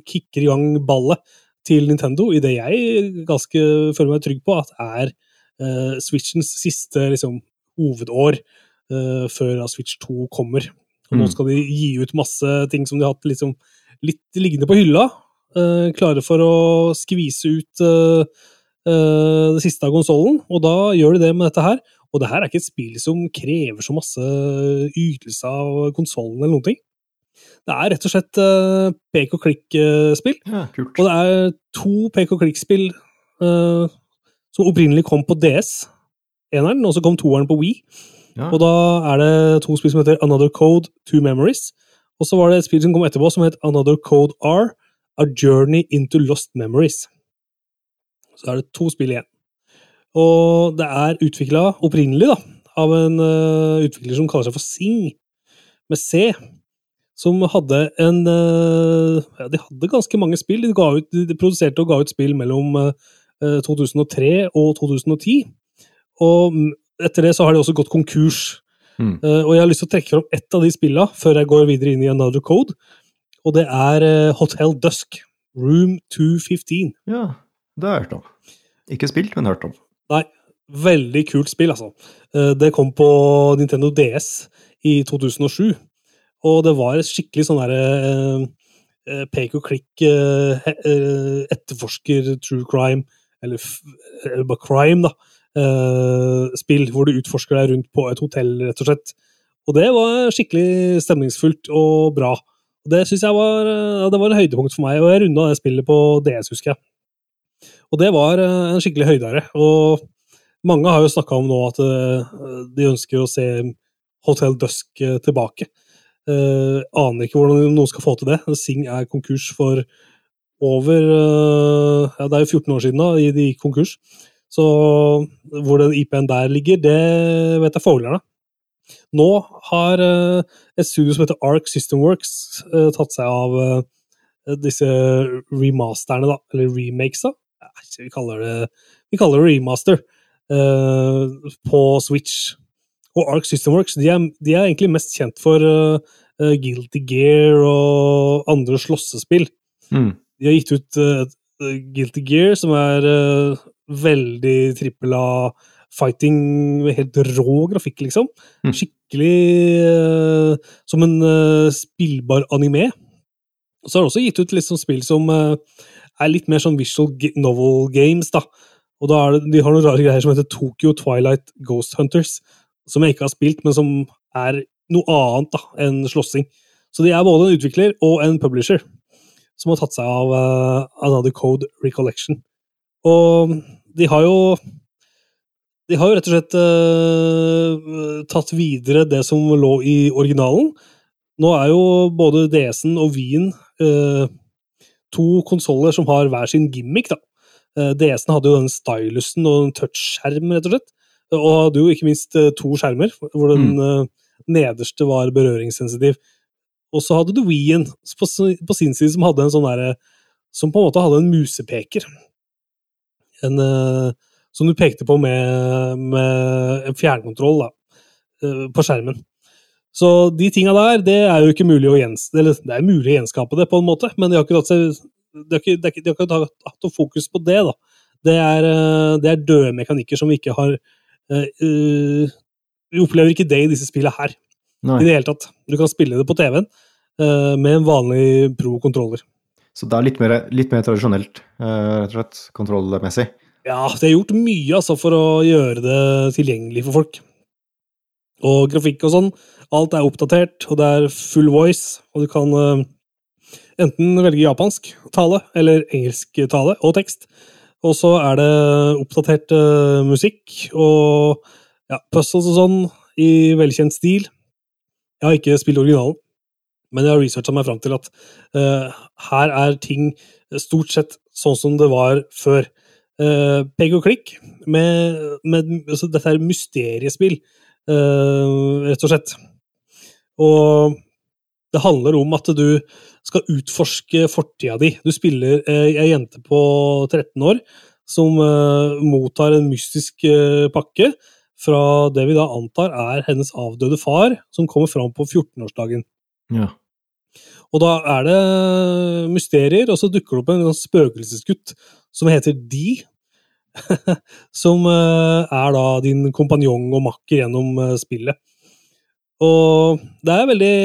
A: kicker i gang ballet til Nintendo, i det jeg ganske føler meg trygg på at er eh, Switchens siste liksom, hovedår eh, før Switch 2 kommer. Og nå
B: Mm.
A: skal de gi ut masse ting som de har hatt liksom, litt liggende på hylla. eh, klare for å skvise ut eh, eh, det siste av konsollen, og da gjør de det med dette her. Og det her er ikke et spill som krever så masse ytelse av konsollen eller noen ting. Det er rett og slett uh, pek og klikk-spill.
B: Ja.
A: Og det er to pek og klikk-spill uh, som opprinnelig kom på DS. Eneren, og så kom toeren på Wii.
B: Ja.
A: Og da er det to spill som heter Another Code, Two Memories. Og så var det et spill som kom etterpå som het Another Code R, A Journey into Lost Memories. Så er det to spill igjen. Og det er utvikla opprinnelig da, av en uh, utvikler som kaller seg for Sing, med C. Som hadde en uh, ja, De hadde ganske mange spill. De, ut, de produserte og ga ut spill mellom uh, 2003 og 2010. Og etter det så har de også gått konkurs.
B: Mm.
A: Uh, og jeg har lyst til å trekke fram ett av de spillene før jeg går videre inn i Another Code. Og det er uh, Hotel Dusk. Room 215.
B: Ja, det har jeg hørt om. Ikke spilt, men hørt om.
A: Nei, veldig kult spill, altså. Uh, Det kom på Nintendo DS i 2007, og det var et skikkelig sånn derre pek og klikk etterforsker true crime, eller bare crime, da. Eh, Spill hvor du utforsker deg rundt på et hotell, rett og slett. Og det var skikkelig stemningsfullt og bra. Det synes jeg var, eh, ja, det var en høydepunkt for meg, og jeg runda det spillet på DS, husker jeg. Og det var eh, en skikkelig høydere. Og mange har jo snakka om nå at eh, de ønsker å se Hotel Dusk eh, tilbake. Uh, aner ikke hvordan noen skal få til det. Sing er konkurs for over uh, Ja, det er jo 14 år siden da de gikk konkurs. Så hvor den IP-en der ligger, det vet jeg foglerne. Nå har eh, et studio som heter Arc Systemworks eh, tatt seg av eh, disse remasterne, da, eller remakes, da. Vi kaller det, vi kaller det remaster på Switch. Og Arc Systemworks de er, de er egentlig mest kjent for Guilty Gear og andre slåssespill.
B: Mm.
A: De har gitt ut Guilty Gear, som er veldig trippel A fighting med helt rå grafikk, liksom.
B: Mm.
A: Skikkelig uh, som en uh, spillbar anime. Og så har det også gitt ut sånn spill som uh, er litt mer sånn visual novel games, da. Og da er det, de har noen rare greier som heter Tokyo Twilight Ghost Hunters, som jeg ikke har spilt, men som er noe annet da, enn slåssing. Så de er både en utvikler og en publisher som har tatt seg av uh, Another Code Recollection. Og de har jo De har jo rett og slett uh, tatt videre det som lå i originalen. Nå er jo både DS-en og Wien uh, to konsoller som har hver sin gimmick, da. Uh, DS-en hadde jo den stylusen og en touchskjerm, rett og slett. Og hadde jo ikke minst to skjermer, hvor den eh, nederste var berøringssensitiv. Og så hadde du Wien på, på sin side, som hadde en sånn derre Som på en måte hadde en musepeker. En, eh, som du pekte på med, med en fjernkontroll da, eh, på skjermen. Så de tinga der, det er jo ikke mulig å gjens... Er mulig å gjenskape det, på en måte, men de har ikke tatt de har ikke, de har ikke hatt, hatt fokus på det, da. Det er, eh, det er døde mekanikker som vi ikke har eh, Vi opplever ikke det i disse spillene her
B: Nei.
A: i det hele tatt. Du kan spille det på TV-en uh, med en vanlig pro-kontroller.
B: Så det er litt mer, litt mer tradisjonelt, eh, rett og slett, kontrollmessig.
A: Ja, de har gjort mye altså, for å gjøre det tilgjengelig for folk. Og grafikk og sånn. Alt er oppdatert, og det er full voice, og du kan uh, enten velge japansk tale eller engelsk tale og tekst. Og så er det oppdatert uh, musikk og ja, puzzles og sånn i velkjent stil. Jeg har ikke spilt originalen, men jeg har researcha meg fram til at uh, her er ting stort sett sånn som det var før. Uh, peg og klikk. Med, med, altså, dette er mysteriespill, uh, rett og slett. Og det handler om at du skal utforske fortida di. Du spiller ei jente på 13 år som eh, mottar en mystisk eh, pakke fra det vi da antar er hennes avdøde far, som kommer fram på 14-årsdagen.
B: Ja.
A: Og da er det mysterier, og så dukker det opp en sånn spøkelsesgutt som heter De. som eh, er da din kompanjong og makker gjennom eh, spillet. Og det er veldig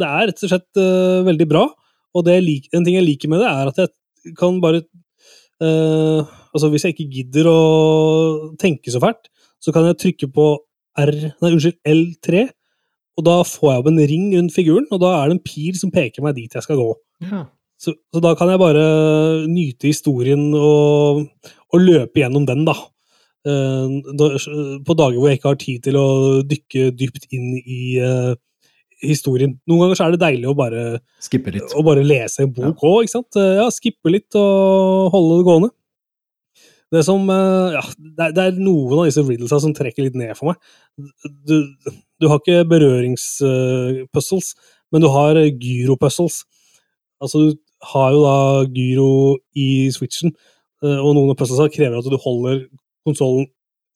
A: Det er rett og slett eh, veldig bra. Og lik, en ting jeg liker med det, er at jeg kan bare eh, Altså, hvis jeg ikke gidder å tenke så fælt, så kan jeg trykke på R Nei, unnskyld, L3, og da får jeg opp en ring rundt figuren, og da er det en pil som peker meg dit jeg skal gå.
B: ja.
A: Så, så da kan jeg bare nyte historien og, og løpe gjennom den, da. Eh, da. På dager hvor jeg ikke har tid til å dykke dypt inn i uh, historien. Noen ganger så er det deilig å bare,
B: litt.
A: å bare lese en bok òg, ikke sant? Eh, Ja, skippe litt og holde det gående. Det som eh, Ja, det er, noen av disse riddlesa som trekker litt ned for meg. Du, du har ikke berøringspuzzles, men du har gyropuzzles. gyro-puzzles. Altså, du har jo da gyro i switchen, eh, og noen av puzzlesa krever at du holder konsollen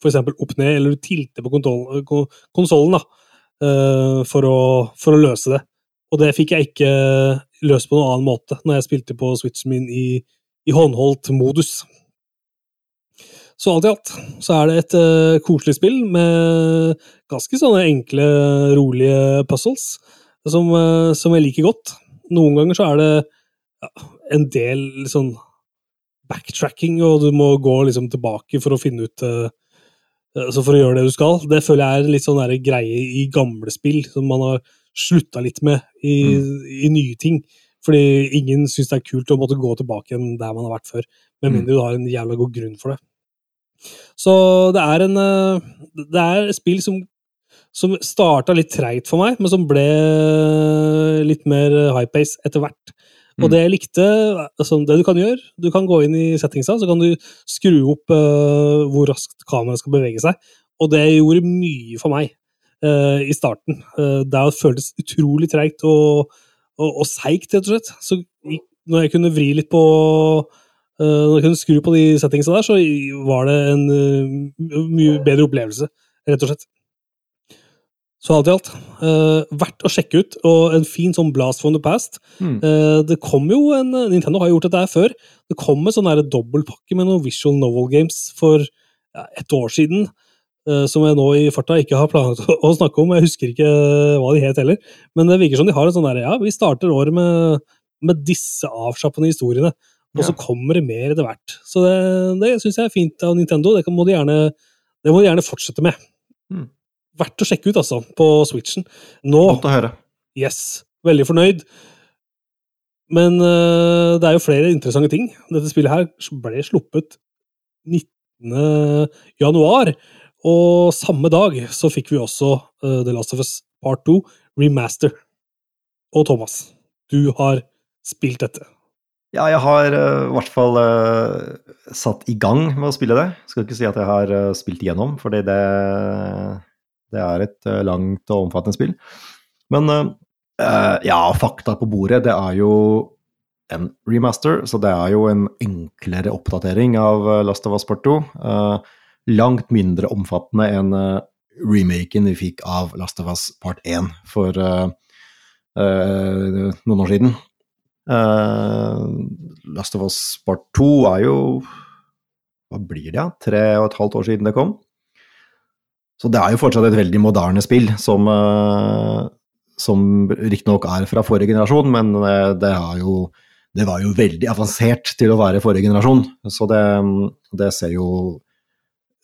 A: eksempel opp ned, eller du tilter på konsollen eh, for å, for å løse det. Og det fikk jeg ikke løst på noen annen måte når jeg spilte på switchen min i, i håndholdt modus. Så alt i alt så er det et uh, koselig spill med ganske sånne enkle, rolige puzzles som, uh, som jeg liker godt. Noen ganger så er det ja, en del sånn backtracking, og du må gå liksom tilbake for å finne ut uh, altså for å gjøre det du skal. Det føler jeg er litt sånn greie i gamle spill, som man har slutta litt med i, i nye ting. Fordi ingen syns det er kult å måtte gå tilbake igjen der man har vært før. Med
B: Mm.
A: mindre du har en jævla god grunn for det. Så det er en eh, Det er et spill som, som starta litt treigt for meg, men som ble litt mer high pace etter hvert. Og
B: Mm.
A: det jeg likte, altså det du kan gjøre, du kan gå inn i settingsa, så kan du skru opp uh, hvor raskt kameraet skal bevege seg. Og det gjorde mye for meg uh, i starten. Uh, det føltes utrolig treigt og, og, og seigt, rett og slett. Så når jeg kunne vri litt på Når du kunne skru på de settingsene der, så var det en eh, mye bedre opplevelse, rett og slett. Så alt i alt, uh, verdt å sjekke ut, og en fin sånn blast from the past.
B: Mm.
A: Uh, det kom jo en Nintendo har gjort dette her før. Det kom en sånn dobbeltpakke med noen visual novel games for ja, et år siden. Uh, som jeg nå i farta ikke har planlagt å, å snakke om. Jeg husker ikke hva de het heller. Men det virker som de har en sånn der, ja, vi starter året med, med disse avslappende historiene. Og så kommer det mer etter hvert. Så det, det syns jeg er fint av Nintendo. Det kan- må de gjerne, det må de gjerne fortsette med.
B: Mm.
A: Verdt å sjekke ut, altså, på Switchen. Nå
B: Godt å høre.
A: Yes, veldig fornøyd. Men uh, det er jo flere interessante ting. Dette spillet her ble sluppet 19. januar, og samme dag så fikk vi også uh, The Last of Us Part 2 Remaster. Og Thomas, du har spilt dette.
B: Ja, jeg har eh, i hvert fall uh, satt i gang med å spille det. Skal ikke si at jeg har uh, spilt igjennom, fordi det, det er et langt og omfattende spill. Men ja, fakta på bordet, det er jo en remaster, så det er jo en enklere oppdatering av Last of Us Part 2. Eh, langt mindre omfattende enn remaken vi fikk av Last of Us Part 1 for noen år siden. Eh, Last of Us Part 2 er jo Hva blir det? Tre og et halvt år siden det kom. Så det er jo fortsatt et veldig moderne spill, som, uh, som riktignok er fra forrige generasjon, men eh, det, jo, det var jo veldig avansert til å være forrige generasjon. Så det, det ser jo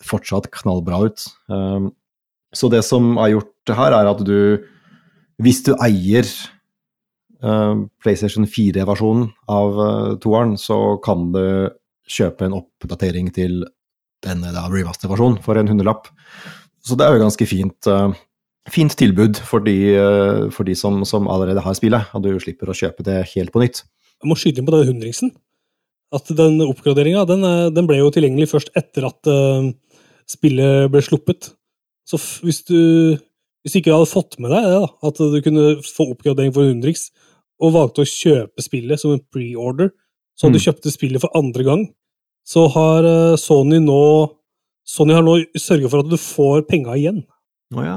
B: fortsatt knallbra ut. Um, så det som er gjort her, er at du Hvis du eier PlayStation 4-versjonen av uh, toeren, så kan du kjøpe en oppdatering til denne da, remaster-versjonen for en hundrelapp. Så det er jo ganske fint, eh, fint tilbud for de, eh, for de som, som allerede har spillet, og du slipper å kjøpe det helt på nytt.
A: Jeg må skyte inn på den hundringsen. At den oppgraderinga den, eh, den ble jo tilgjengelig først etter at uh, spillet ble sluppet. Så hvis du hvis du ikke hadde fått med deg det, da, at du kunne få oppgradering for hundrings, og valgte å kjøpe spillet som en pre-order, så
B: Mm.
A: du kjøpte spillet for andre gang, så har eh, Sony nå Sony har nå sørga for at du får penga igjen.
B: Å ja.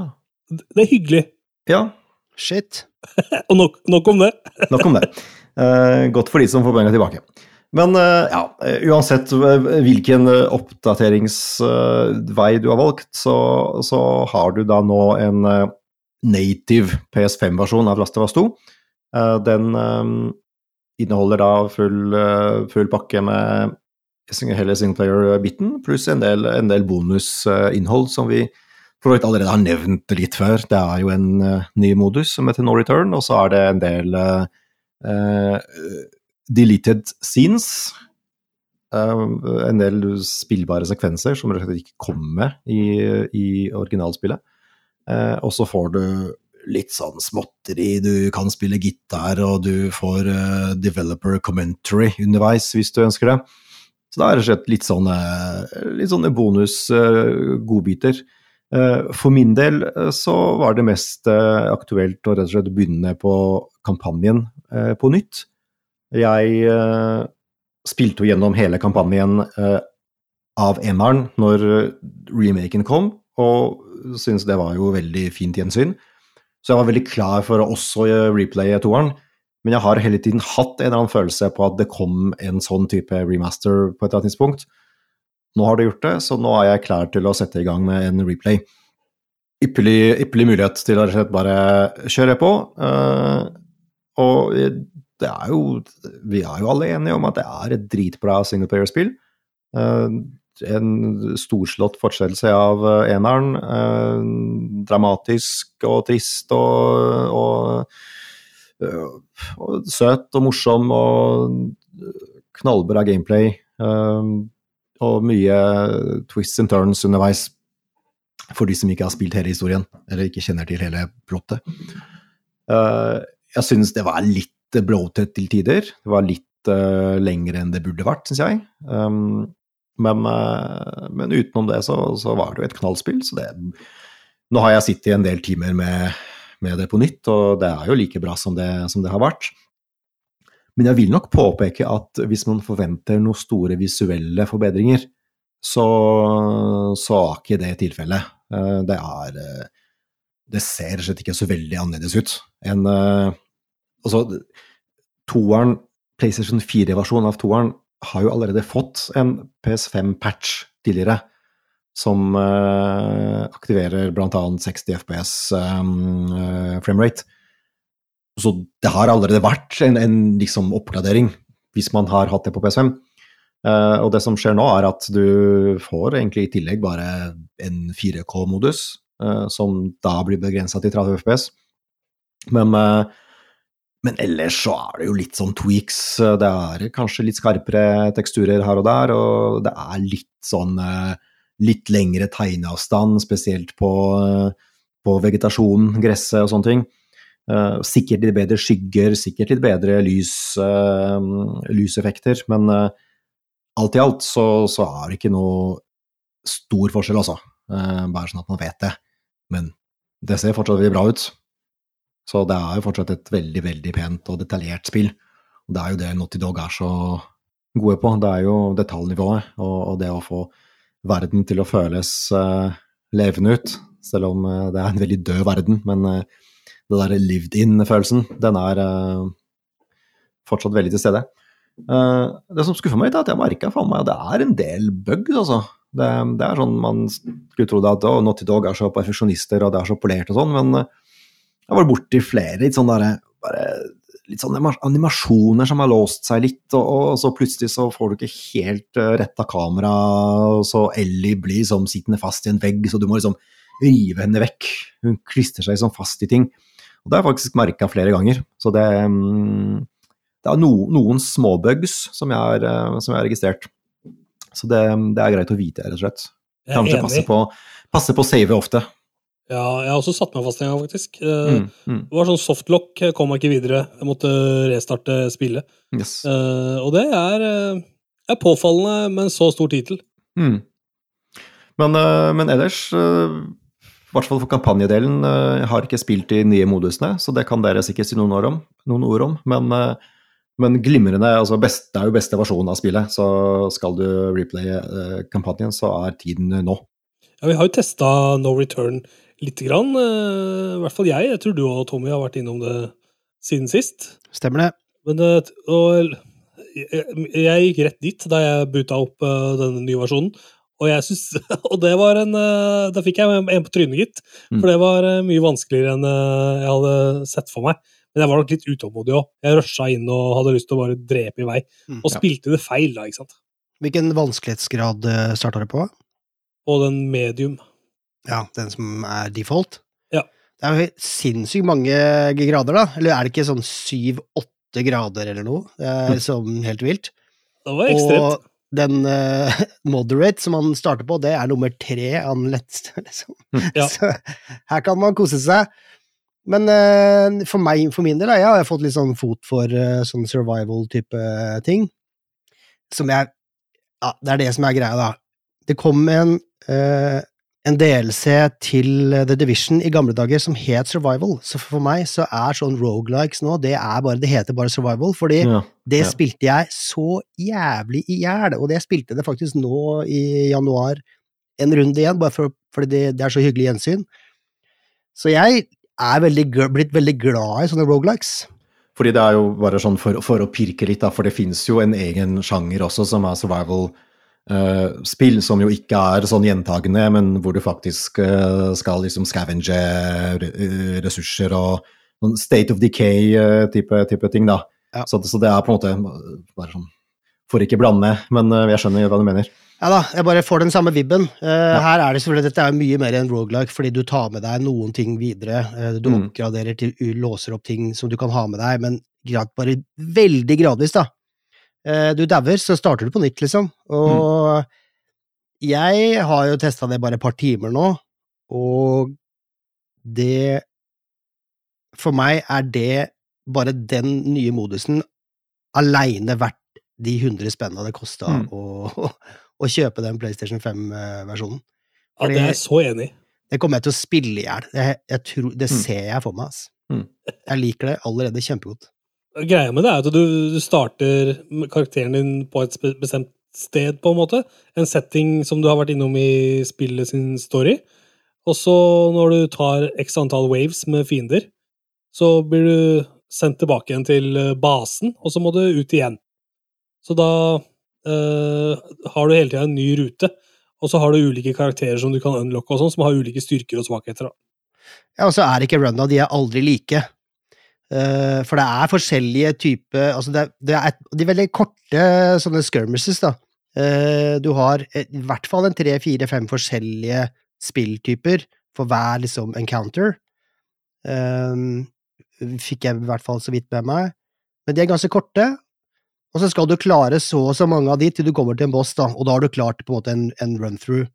A: Det er hyggelig.
B: Ja,
C: Shit.
A: Og nok, nok om det.
B: nok om det. Eh, godt for de som får penga tilbake. Men eh, ja, uansett hvilken oppdateringsvei du har valgt, så, så har du da nå en native PS5-versjon av Last of Us 2. Eh, Den eh, inneholder da full, eh, full pakke med hele singleplayer-biten, pluss en del, en del bonusinnhold som vi for vidt allerede har nevnt litt før. Det er jo en eh, ny modus som heter No Return, og så er det en del eh, deleted scenes. Uh, en del spillbare sekvenser som rett og slett ikke kom med i, i originalspillet. Uh, og så får du litt sånn småtteri. Du kan spille gitar, og du får uh, developer commentary underveis hvis du ønsker det. Så det er rett og slett litt sånne, litt sånne bonus-godbiter. For min del eh, så var det mest eh, aktuelt å rett og slett begynne på kampanjen eh, på nytt. Jeg eh, spilte jo gjennom hele kampanjen eh, av eneren når remaken kom, og syntes det var jo veldig fint gjensyn. Så jeg var veldig klar for å også eh, replaye toeren. Men jeg har hele tiden hatt en eller annen følelse på at det kom en sånn type remaster på et eller annet tidspunkt. Nå har det gjort det, så nå er jeg klar til å sette i gang med en replay. Ypperlig, ypperlig mulighet til å rett og slett bare kjøre på. Uh, og det er jo Vi er jo alle enige om at det er et dritbra singleplayer-spill. Eh, en storslått fortsettelse av eh, eneren. eh, dramatisk og trist og, og, eh, og søt og morsom og knallbra gameplay. eh, og mye twists and turns underveis for de som ikke har spilt hele historien, eller ikke kjenner til hele plottet. Eh, jeg synes det var litt litt til tider. Det var litt uh, lengre enn det burde vært, syns jeg. Um, men, uh, men, utenom det så, så, var det jo et knallspill, så det Nå har jeg sittet i en del timer med, med, det på nytt, og det er jo like bra som det, som det har vært. Men jeg vil nok påpeke at hvis man forventer noen store visuelle forbedringer, så, så er ikke det tilfellet. Uh, det er det ser slett ikke så veldig annerledes ut enn Altså, toeren, PlayStation 4-versjonen av toeren har jo allerede fått en PS5-patch tidligere, som uh, aktiverer bl.a. 60 FPS um, uh, framerate. Så det har allerede vært en, en liksom oppgradering, hvis man har hatt det på PS5. Uh, og det som skjer nå, er at du får egentlig i tillegg bare en 4K-modus, uh, som da blir begrensa til 30 FPS. Men, eh, men, ellers så er det jo litt sånn tweaks. Det er kanskje litt skarpere teksturer her og der, og det er litt sånn eh, litt lengre tegneavstand, spesielt på, på vegetasjonen, gresset og sånne ting. sikkert litt bedre skygger, sikkert litt bedre lys, lyseffekter, men alt i alt så, så er det ikke noe stor forskjell, altså. bare sånn at man vet det. Men det ser fortsatt veldig bra ut. Så det er jo fortsatt et veldig, veldig pent og detaljert spill. Og det er jo det Naughty Dog er så gode på. Det er jo detaljnivået og, og det å få verden til å føles uh, levende ut. Selv om uh, det er en veldig død verden. Men uh, det der lived in-følelsen, den er fortsatt veldig til stede. det som skuffer meg litt, er at jeg merka at det er en del bugs, altså. Det, det, er sånn Man skulle tro at å, Naughty Dog er så perfeksjonister og det er så polert og sånn, men eh, jeg var borti flere litt sånn derre litt sånn animasjoner som har låst seg litt, og, og så plutselig så får du ikke helt uh, retta kamera, og så Ellie blir som sittende fast i en vegg, så du må liksom rive henne vekk. Hun klistrer seg sånn fast i ting. Og det har jeg faktisk merka flere ganger. Så det, um, det er no, noen småbugs som jeg har uh, registrert. Så det, det, er greit å vite, rett og slett. Kanskje passe på, passe på å save ofte.
A: Ja, jeg har også satt meg fast en gang, faktisk. Eh, mm, mm. Det var sånn softlock, kom meg ikke videre. Jeg måtte restarte spillet. Yes. Uh, og det er, eh, er, påfallende med en så stor tittel. Mm.
B: Men, uh, men, ellers, uh, i hvert fall for kampanjedelen, har ikke spilt de nye modusene, så det kan dere sikkert si noen ord om. Noen ord om men men glimrende, altså best, det er jo beste versjonen av spillet, så skal du replaye kampanjen, så er tiden nå.
A: Ja, Vi har jo testa No Return lite grann, eh, i hvert fall jeg. Jeg tror du og Tommy har vært innom det siden sist.
C: Stemmer det.
A: Men, eh, og jeg gikk rett dit da jeg buta opp uh, denne nye versjonen. Og jeg synes, og det var en Da fikk jeg en på trynet, gitt. For mm. det var mye vanskeligere enn jeg hadde sett for meg. Men jeg var nok litt utålmodig òg. Jeg rusha inn og hadde lyst til å bare drepe i vei. Mm, og spilte det feil, da, ikke sant.
C: Hvilken vanskelighetsgrad eh, starta du på?
A: På den medium.
C: Ja, den som er default?
A: Ja.
C: Det er jo sinnssykt mange grader, da. Eller er det ikke sånn syv-åtte grader eller noe? Det er sånn helt vilt.
A: Det var ekstremt. Og
C: den uh, moderate som han starter på, det er nummer tre av den letteste, liksom. Mm, ja. Så her kan man kose seg. Men uh, for meg, for min del, da, jeg har fått litt sånn fot for uh, sånn survival-type ting. Som jeg Ja, det er det som er greia, da. Det kom en, en DLC til The Division i gamle dager som het Survival. Så for meg så er sånn rogelikes nå, det er bare, det heter bare Survival, fordi ja, det ja. spilte jeg så jævlig i hjel. Og det spilte det faktisk nå i januar en runde igjen, bare for, fordi det, det er så hyggelig gjensyn. Så jeg er veldig, blitt veldig glad i sånne rogelikes.
B: Fordi det er jo bare sånn for, for å pirke litt, da, for det finnes jo en egen sjanger også som er survival-spill, uh, som jo ikke er sånn gjentagende, men hvor du faktisk uh, skal liksom scavenge ressurser og sånn state of decay-type uh, ting, da. Ja. Så, så, det er på en måte bare sånn Får ikke blande, men jeg skjønner hva du mener.
C: Ja da, jeg bare får den samme vibben. Ja. Her er det selvfølgelig dette er mye mer enn rogelike, fordi du tar med deg noen ting videre. Du mm. oppgraderer til låser opp ting som du kan ha med deg, men grad, bare veldig gradvis, da. Uh, du dauer, så starter du på nytt, liksom. Og mm. jeg har jo testa det bare et par timer nå, og det For meg er det bare den nye modusen aleine verdt de 100 spennene det kosta
B: Mm.
C: å, å kjøpe den PlayStation 5-versjonen.
A: Ja, det er jeg så enig i.
C: Det kommer jeg til å spille i hjel. Tror- Det
B: Mm.
C: ser jeg for meg, ass.
B: Mm.
C: Jeg liker det allerede kjempegodt.
A: Greia med det er at du, starter karakteren din på et bestemt sted, på en måte. En setting som du har vært innom i spillet sin story. Og så, når du tar x antall waves med fiender, så blir du sendt tilbake igjen til eh, basen, og så må du ut igjen. Så da øh, har du hele tida en ny rute, og så har du ulike karakterer som du kan unlocke, og sånn, som har ulike styrker og svakheter.
C: Ja, og så er ikke runda, de er aldri like. Eh, for det er forskjellige typer altså det, det er De veldig korte sånne skirmishes, da. Eh, du har i hvert fall en tre, fire, fem forskjellige spilltyper for hver liksom encounter. Um, fikk jeg i hvert fall så vidt med meg. Men de er ganske korte. Og så skal du klare så og så mange av de til du kommer til en boss, da, og da har du klart på en måte en, en run-through.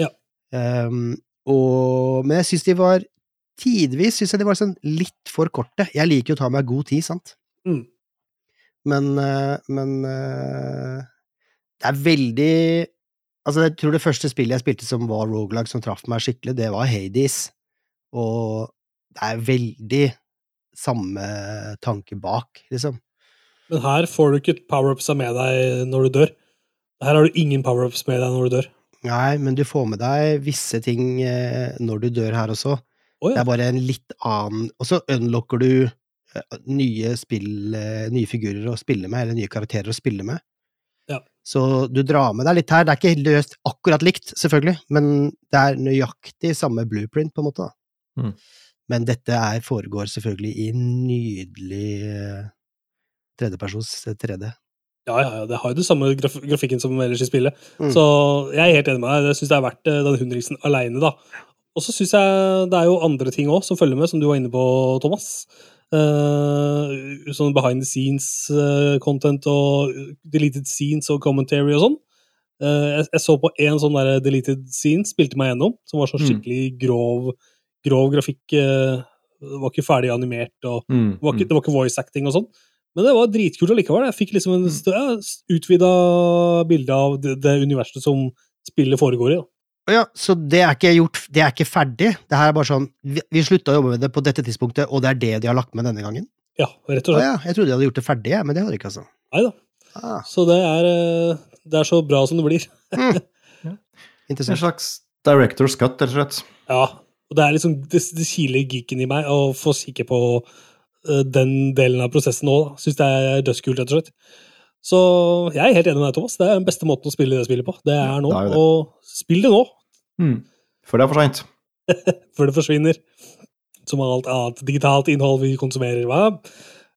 A: Ja.
C: Um, og, men jeg syns de var Tidvis syns jeg de var sånn litt for korte. Jeg liker jo å ta meg god tid, sant?
A: Mm.
C: Men, eh, men eh, det er veldig Altså, jeg tror det første spillet jeg spilte som var Rogalag, som traff meg skikkelig, det var Hades. Og det er veldig samme tanke bak, liksom.
A: Men her får du ikke power-upsa med deg når du dør. Her har du ingen power-ups med deg når du dør.
C: Nei, men du får med deg visse ting eh, når du dør her også.
A: Å
C: Det er bare en litt annen Og så unlocker du eh, nye spill, eh, nye figurer å spille med, eller nye karakterer å spille med.
A: Ja.
C: Så du drar med deg litt her. Det er ikke løst akkurat likt, selvfølgelig, men det er nøyaktig samme blueprint, på en måte.
B: Mm.
C: Men dette er, foregår selvfølgelig i nydelig eh, tredjepersons 3D.
A: Ja, ja, ja, det har jo den samme graf grafikken som ellers i spillet.
C: Mm.
A: Så jeg er helt enig med deg. Jeg syns det er verdt den hundriksen aleine, da. Og så syns jeg det er jo andre ting òg som følger med, som du var inne på, Thomas. Uh, sånn behind the scenes-content og deleted scenes og commentary og sånn. Uh, jeg, jeg så på én sånn der deleted scene, spilte meg gjennom, som var sånn
B: Mm.
A: skikkelig grov, grov grafikk. eh, det var ikke ferdig animert, og
B: Mm,
A: det var ikke,
B: mm.
A: det var ikke voice acting og sånn. Men det var dritkult allikevel. Jeg fikk liksom en
B: Mm.
A: ja, utvida bilde av det, det universet som spillet foregår i. Da.
C: Ja, så det er ikke gjort, det er ikke ferdig. Det her er bare sånn, vi, vi slutta å jobbe med det på dette tidspunktet, og det er det de har lagt med denne gangen?
A: Ja, rett og slett.
C: ja, jeg trodde de hadde gjort det ferdig, men det har de ikke, altså.
A: Nei da.
C: Ah,
A: Så det er, eh, det er så bra som det blir.
B: En
C: interessant.
B: slags director's cut, rett og slett.
A: Ja. Og det er liksom det, det kiler geeken i meg å få kikke på uh, den delen av prosessen nå. Syns det er dødskult, rett og slett. Så jeg er helt enig med deg, Thomas. Det er den beste måten å spille det spillet på. Det er nå.
B: det er det.
A: Og spill det nå,
B: Mm. Før det er for seint.
A: før det forsvinner. Som alt annet digitalt innhold vi konsumerer. Hva?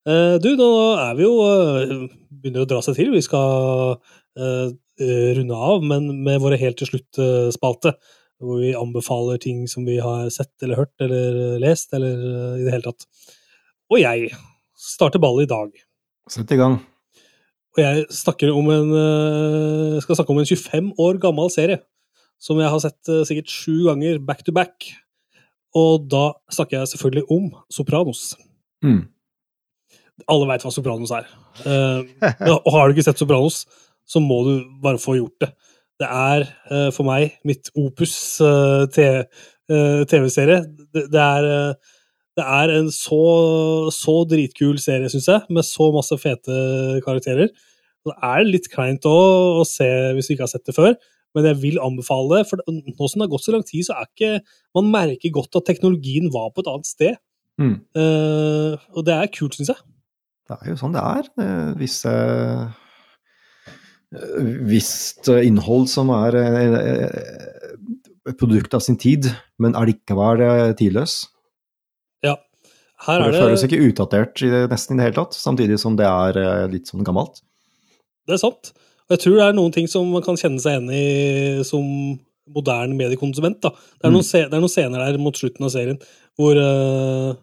A: Uh, du, nå er vi jo uh, Begynner å dra seg til. Vi skal uh, eh, runde av, men med våre helt til slutt-spalte. Hvor vi anbefaler ting som vi har sett eller hørt eller lest, eller i det hele tatt. Og jeg starter ballet i dag.
B: Sett i gang.
A: Og jeg om en, eh, skal snakke om en 25 år gammel serie. Som jeg har sett eh, sikkert sju ganger back to back. Og da snakker jeg selvfølgelig om Sopranos.
B: Mm.
A: Alle veit hva Sopranos er. Eh, og har du ikke sett Sopranos, så må du bare få gjort det. Det er for meg mitt opus TV-serie. Det, er, det er en så, så dritkul serie, syns jeg, med så masse fete karakterer. Det er litt kleint å se hvis du ikke har sett det før, men jeg vil anbefale det. For nå som det har gått så lang tid, så er ikke Man merker godt at teknologien var på et annet sted.
B: Mm.
A: Uh, og det er kult, syns jeg.
B: Det er jo sånn det er. Visse Visst innhold som er eh, et produkt av sin tid, men allikevel eh, tidløs.
A: Ja. Her er
B: det
A: det,
B: føles ikke utdatert i det, nesten i det hele tatt, samtidig som det er eh, litt sånn gammelt.
A: Det er sant. Og jeg tror det er noen ting som man kan kjenne seg igjen i som moderne mediekonsument. Da. Det, er
B: Mm.
A: noen, det er noen scener der mot slutten av serien hvor uh,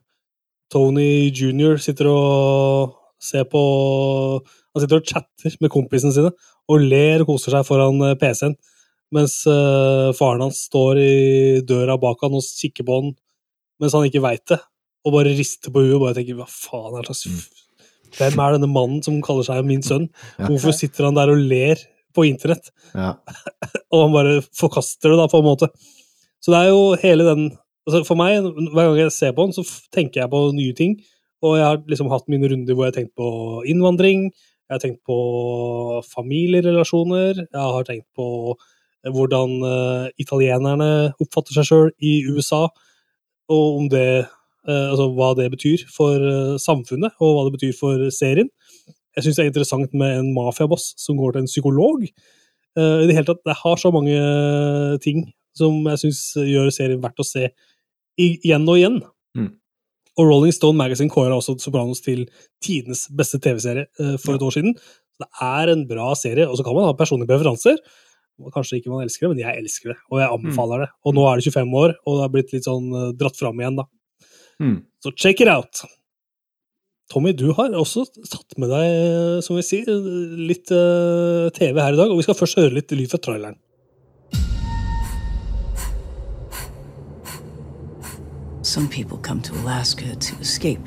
A: Tony jr. sitter og ser på Han sitter og chatter med kompisene sine og ler og koser seg foran eh, PC-en, mens uh, faren hans står i døra bak han og kikker på han mens han ikke veit det. og bare rister på huet og bare tenker hva faen er det slags Hvem er denne mannen som kaller seg min sønn? Hvorfor sitter han der og ler på internett?
B: Ja.
A: Og han bare forkaster det, da, på en måte. Så det er jo hele den altså For meg, hver gang jeg ser på den, så tenker jeg på nye ting. Og jeg har liksom hatt mine runder hvor jeg har tenkt på innvandring, jeg har tenkt på familierelasjoner, jeg har tenkt på hvordan uh, italienerne oppfatter seg sjøl i USA, og om det eh, Altså hva det betyr for eh, samfunnet, og hva det betyr for serien. Jeg syns det er interessant med en mafiaboss som går til en psykolog. Eh, I det hele tatt, det har så mange ting som jeg syns gjør serien verdt å se igjen og igjen.
B: Mm.
A: Og Rolling Stone Magazine kåra også Sopranos til tidenes beste TV-serie eh, for et år siden. Så det er en bra serie, og så kan man ha personlige preferanser. Kanskje ikke man elsker det, men jeg elsker det, og jeg anbefaler det. Og nå er det 25 år, og det har blitt litt sånn eh, dratt fram igjen, da.
B: Mm.
A: Så check it out! Tommy, du har også tatt med deg, eh, som vi sier, litt uh, TV her i dag, og vi skal først høre litt lyd fra traileren.
G: Some people come to Alaska to escape,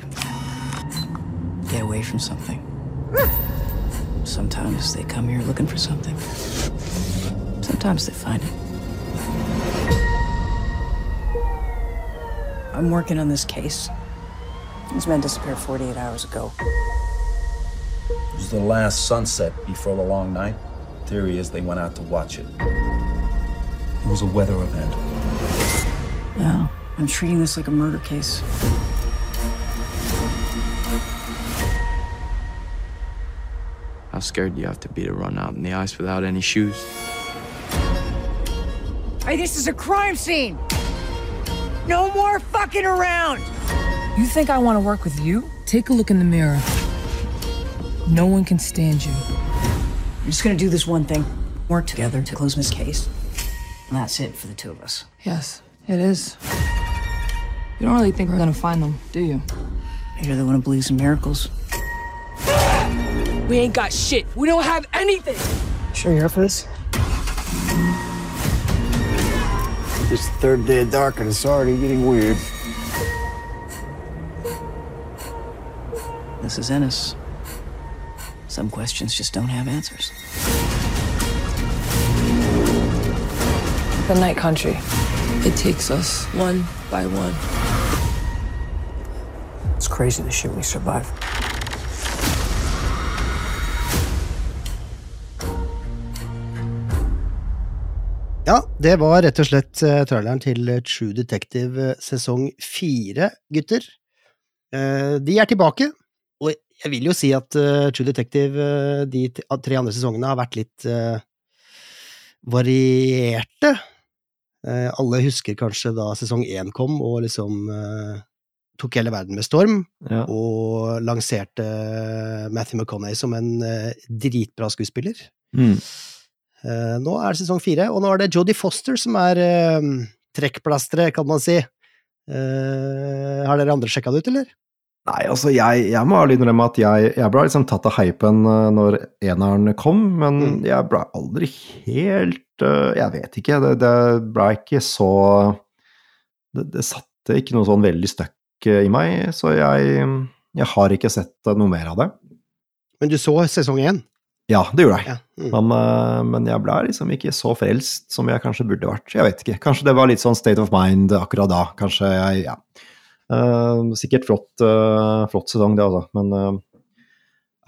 G: get away from something. Sometimes they come here looking for something. Sometimes they find it. I'm working on this case. These men disappeared 48 hours ago.
H: It was the last sunset before the long night. Theory is they went out to watch it. It was a weather event.
G: No, I'm treating this like a murder case.
I: How scared do you have to be to run out in the ice without any shoes?
J: Hey, this is a crime scene! No more fucking around!
K: You think I want to work with you? Take a look in the mirror. No one can stand you.
G: I'm just gonna do this one thing work together to close this case. And that's it for the two of us.
K: Yes, it is. You don't really think we're gonna find them, do you?
G: You're the one who believes in miracles.
K: We ain't got shit. We don't have anything.
G: Sure you're up for this?
L: It's the third day of dark and it's already getting weird.
G: This is Ennis. Some questions just don't have answers.
K: The night country. It takes us one by one.
G: It's crazy the shit we survive.
C: Ja, det var rett og slett eh, traileren til eh, True Detective eh, sesong fire, gutter. Eh, De er tilbake, og jeg vil jo si at eh, True Detective eh, de tre andre sesongene har vært litt eh, varierte. Eh, Alle husker kanskje da sesong én kom og liksom eh, tok hele verden med storm,
B: Ja.
C: og lanserte Matthew McConney som en eh, dritbra skuespiller.
B: Mm.
C: Eh, nå er det sesong fire, og nå er det Jodie Foster som er uh, trekkplasteret, kan man si. Eh, har dere andre sjekka det ut, eller?
B: Nei, altså, jeg, jeg må ærlig innrømme at jeg, jeg ble liksom tatt av hypen eh, når eneren kom, men
C: Mm.
B: jeg ble aldri helt eh, Jeg vet ikke, det, det ble ikke så det, det satte ikke noe sånn veldig støkk eh, i meg, så jeg, jeg har ikke sett eh, noe mer av det.
C: Men du så sesong én?
B: Ja, det gjorde jeg.
C: Ja. Mm.
B: Men, eh, men jeg ble liksom ikke så frelst som jeg kanskje burde vært. Jeg vet ikke. Kanskje det var litt sånn state of mind akkurat da. Kanskje jeg Ja. Uh, sikkert flott, uh, flott sesong, det, altså. Men uh,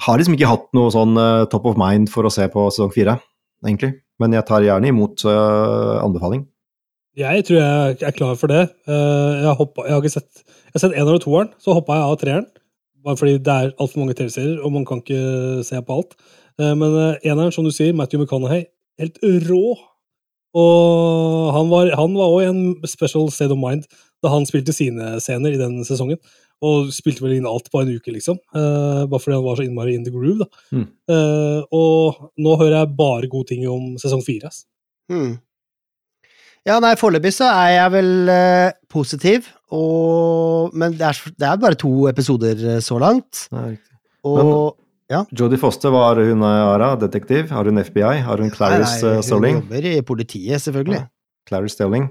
B: har liksom ikke hatt noe sånn top of mind for å se på sesong fire, egentlig. Men jeg tar gjerne imot anbefaling.
A: Jeg tror jeg er klar for det. Eh, Jeg har, jeg har ikke sett Jeg har sett eneren og toeren, så hoppa jeg av treeren. Bare fordi det er altfor mange TV-serier, og man kan ikke se på alt. Eh, Men eh, eneren, som du sier, Matthew McConaughey, helt rå. Og han var han òg i en special state of mind da han spilte sine scener i den sesongen. Og spilte vel inn alt på en uke, liksom. Uh, bare fordi han var så innmari in the groove. da.
B: Mm.
A: Uh, og nå hører jeg bare gode ting om sesong fire.
C: Hmm. Ja, nei, foreløpig så er jeg vel uh, positiv, og Men det er, det er bare to episoder så langt.
B: Nei, og riktig.
C: Ja.
B: Jodie Foster, var hun eh, Ara, detektiv? Har hun FBI? Har hun Clarice
C: Nei, nei,
B: hun Sterling?
C: Hun jobber i politiet, selvfølgelig.
B: Clarice Stirling?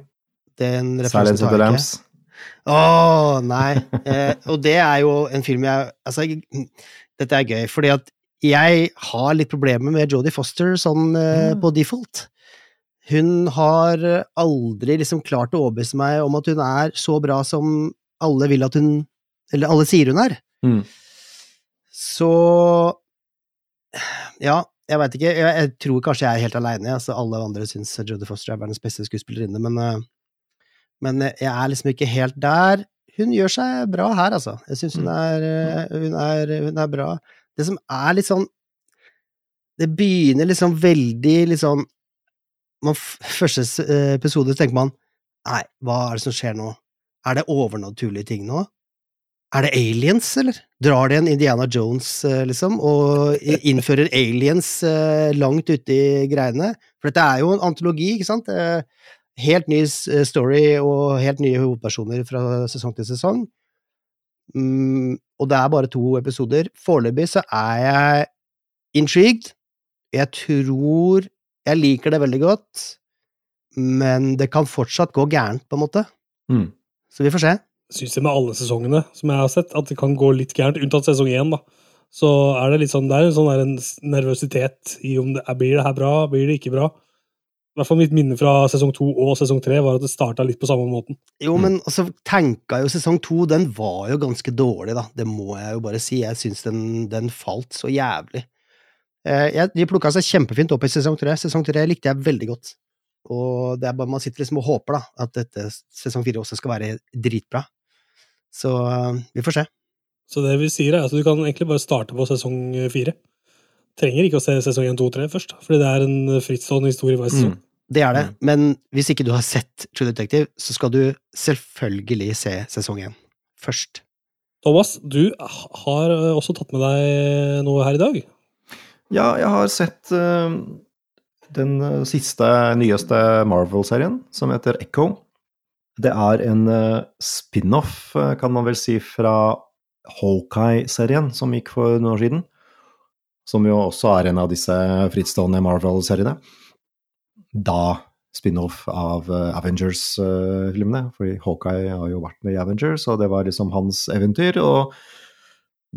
C: Den
B: Silence of the Lambs?
C: ikke. oh, nei. Eh, og det er jo en film jeg Altså, jeg- dette er gøy, fordi at jeg har litt problemer med Jodie Foster sånn eh, på default. Hun har aldri liksom klart å overbevise meg om at hun er så bra som alle vil at hun Eller alle sier hun er.
B: Mm.
C: Så Ja, jeg veit ikke. Jeg, jeg tror kanskje jeg er helt aleine. Altså, alle andre syns Jodie Foster er verdens beste skuespillerinne, men, eh, men jeg er liksom ikke helt der. Hun gjør seg bra her, altså. Jeg syns hun, er, eh, hun, hun er bra. Det som er litt sånn Det begynner liksom veldig litt sånn man, Første eh, episode tenker man Nei, hva er det som skjer nå? Er det overnaturlige ting nå? Er det aliens, eller? Drar de en Indiana Jones, eh, liksom, og innfører aliens eh, langt ute i greiene? For dette er jo en antologi, ikke sant? Eh, Helt ny story og helt nye hovedpersoner fra sesong til sesong. Mm, og det er bare to episoder. Foreløpig så er jeg intrigued. Jeg tror Jeg liker det veldig godt, men det kan fortsatt gå gærent, på en måte.
B: Mm.
C: Så vi får se.
A: Syns jeg med alle sesongene som jeg har sett, at det kan gå litt gærent, unntatt sesong én, da. Så er det litt sånn, det er en sånn der nervøsitet i om det blir det her bra, blir det ikke bra. I hvert fall mitt minne fra sesong to og sesong tre var at det starta litt på samme måten.
C: Jo, men altså, tenka jo sesong to, den var jo ganske dårlig, da. Det må jeg jo bare si. Jeg syns den, den falt så jævlig. Eh, de plukka seg kjempefint opp i sesong tre. Sesong tre likte jeg veldig godt. Og det er bare man sitter liksom og håper, da, at dette sesong fire også skal være dritbra. Så eh, vi får se.
A: Så det vi sier, er at du kan egentlig bare starte på sesong fire. Trenger ikke å se sesong én, to, tre først, fordi det er en frittstående historie hver sesong.
C: Det er det. Men hvis ikke du har sett True Detective, så skal du selvfølgelig se sesong én først.
A: Thomas, du har eh, også tatt med deg noe her i dag.
B: Ja, jeg har sett uh, den siste, nyeste Marvel-serien, som heter Echo. Det er en eh, spin-off, eh, kan man vel si, fra Hawkeye-serien, som gikk for noen år siden. Som jo også er en av disse frittstående Marvel-seriene. Da spin-off av eh, Avengers-filmene, fordi Hawkeye har jo vært med i Avengers, og det var liksom hans eventyr. og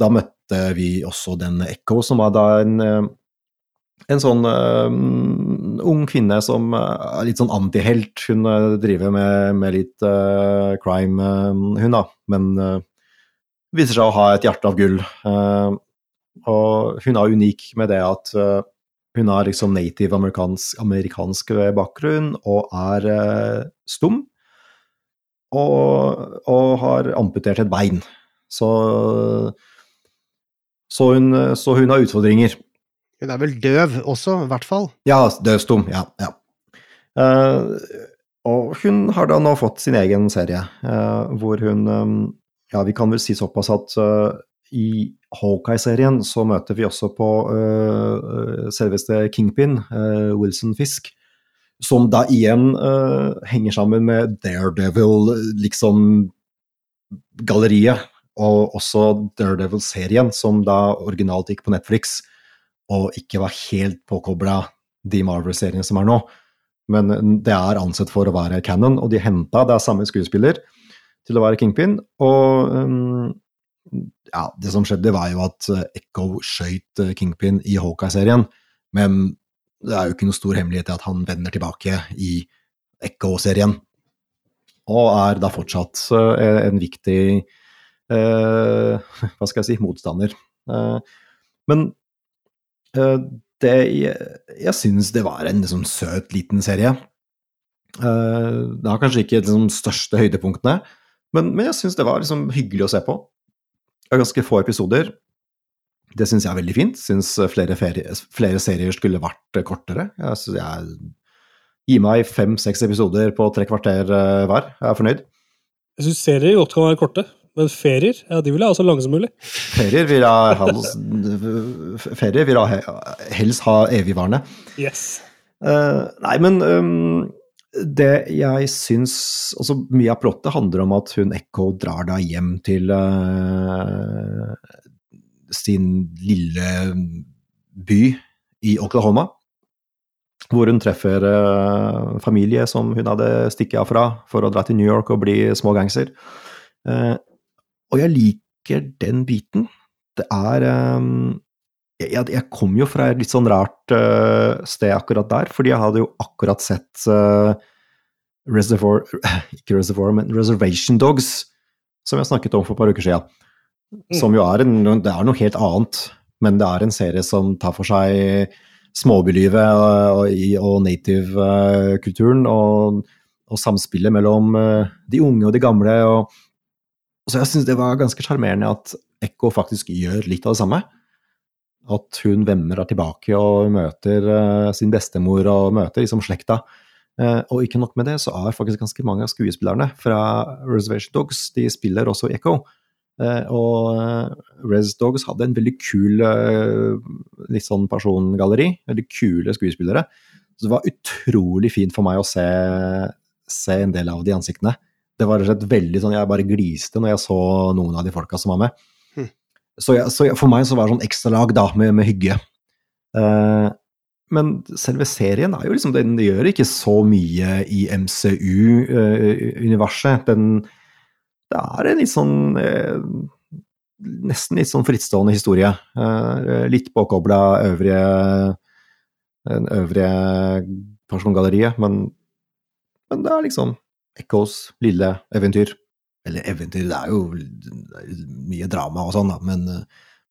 B: da møtte vi også den Echo, som var da en, en sånn uh, ung kvinne som eh, er litt sånn antihelt. Hun eh, driver med, med litt uh, crime, uh, hun da, men viser seg å ha et hjerte av gull. Og hun er unik med det at hun har liksom native amerikansk, amerikansk bakgrunn og er stum. Og, og har amputert et bein. Så så hun, så hun har utfordringer.
C: Hun er vel døv også, i hvert fall.
B: Ja, døvstum. Ja. ja. Uh, og hun har da nå fått sin egen serie, uh, hvor hun um, Ja, vi kan vel si såpass at uh, i Hawkeye-serien så møter vi også på selveste Kingpin, Wilson Fisk, som da igjen henger sammen med Daredevil, liksom galleriet, og også Daredevil-serien, som da originalt gikk på Netflix, og ikke var helt påkobla de Marvel-seriene som er nå. Men det er ansett for å være canon, og de henta det er samme skuespiller til å være Kingpin. Og um, ja, det som skjedde, var jo at eh, Echo skøyt eh, Kingpin i Hawkeye-serien, men det er jo ikke noe stor hemmelighet i at han vender tilbake i Echo-serien. Og er da fortsatt eh, en viktig eh, Hva skal jeg si motstander. Eh, men eh, det Jeg, jeg syns det var en liksom, søt, liten serie. Eh, det har kanskje ikke de liksom, største høydepunktene, men, men jeg syns det var liksom, hyggelig å se på. Det er ganske få episoder. Det syns jeg er veldig fint. Syns flere, flere serier skulle vært kortere. Jeg, synes jeg Gi meg fem-seks episoder på tre kvarter eh, hver. Jeg er fornøyd.
A: Jeg syns serier godt kan være korte, men ferier ja, de vil jeg ha så lange som mulig.
B: Ferier vil jeg helst, ferier vil jeg helst ha evigvarende.
A: Yes.
B: Uh, nei, men um, det jeg syns altså Mye av plottet handler om at hun Echo drar da hjem til uh, sin lille by i Oklahoma. hvor hun treffer uh, familie som hun hadde stikket av fra for å dra til New York og bli små gangster. Uh, og jeg liker den biten. Det er um, jeg, jeg, kom jo fra et litt sånn rart uh, sted akkurat der, fordi jeg hadde jo akkurat sett Reservoir Ikke Reservoir, men Reservation Dogs, som jeg snakket om for et par uker siden. Mm. Som jo er, en, det er noe helt annet, men det er en serie som tar for seg småbylivet og, og native-kulturen og, og, samspillet mellom eh, de unge og de gamle. Og, så jeg syns det var ganske sjarmerende at Ekko faktisk gjør litt av det samme. At hun vemmer tilbake og møter uh, sin bestemor og møter liksom slekta. Uh, og ikke nok med det, så er faktisk ganske mange av skuespillerne fra Reservation Dogs de spiller også Echo. Uh, og eh, Res Dogs hadde en veldig kul litt sånn persongalleri. Veldig kule skuespillere. Så det var utrolig fint for meg å se, se en del av de ansiktene. Det var rett og slett veldig sånn, Jeg bare gliste når jeg så noen av de folka som var med. Hm. Så, jeg, så jeg, for meg så var det sånn ekstralag da, med, med hygge. Uh, men selve serien er jo liksom, den gjør ikke så mye i MCU-universet. den det er en litt sånn uh, Nesten litt sånn frittstående historie. Eh, litt påkobla øvrige øvrige persongalleriet, men, men det er liksom Echoes lille eventyr. Eller eventyr, det er jo mye drama og sånn, da, men,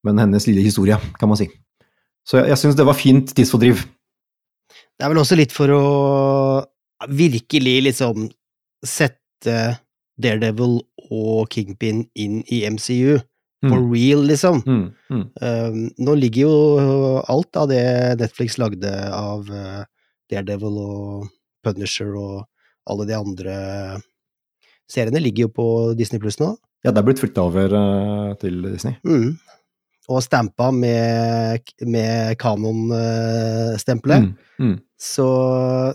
B: men, hennes lille historie, kan man si. Så jeg, jeg syns det var fint tidsfordriv.
C: Det er vel også litt for å virkelig liksom sette Daredevil og Kingpin inn i MCU. For mm. real, liksom. Mm. Mm. Um, nå ligger jo alt av det Netflix lagde av uh, Daredevil og Punisher og alle de andre seriene, ligger jo på Disney Pluss nå.
B: Ja, det er blitt flytta over uh, til Disney.
C: Mm. Og stampa med, med kanon-stempelet. Uh, så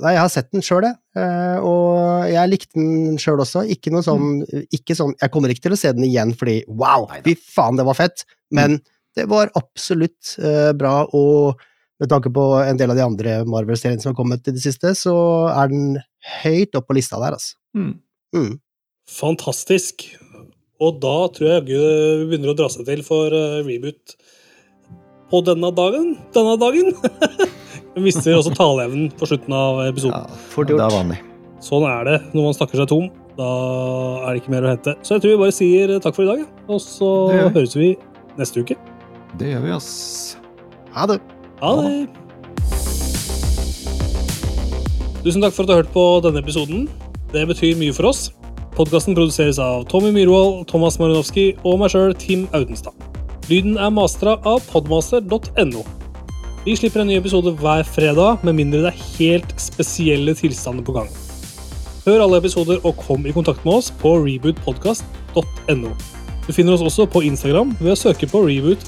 C: Nei, jeg har sett den sjøl, jeg. Uh, og jeg likte den sjøl også. Ikke noe sånn, mm. ikke sånn Jeg kommer ikke til å se den igjen fordi wow, fy faen, det var fett! Men mm. det var absolutt uh, bra, og med tanke på en del av de andre Marvel-seriene som har kommet i det siste, så er den høyt opp på lista der, altså. Mm.
A: mm. Fantastisk. Og da tror jeg jaggu begynner å dra seg til for uh, reboot på denne dagen. Denne dagen! Vi mister også taleevnen på slutten av episoden. Ja,
B: for det er vanlig.
A: Sånn er det når man snakker seg tom. Da er det ikke mer å hente. Så jeg tror vi bare sier takk for i dag, og så høres vi neste uke.
B: Det gjør vi, ass.
C: Ha det.
A: Ha det. Tusen takk for at du har hørt på denne episoden. Det betyr mye for oss. Podkasten produseres av Tommy Myhrvold, Thomas Marinowski og meg sjøl, Tim Audenstad. Lyden er mastra av podmaster.no. Vi slipper en ny episode hver fredag, med mindre det er helt spesielle tilstander på gang. Hør alle episoder og kom i kontakt med oss på rebootpodkast.no. Du finner oss også på Instagram ved å søke på Reboot.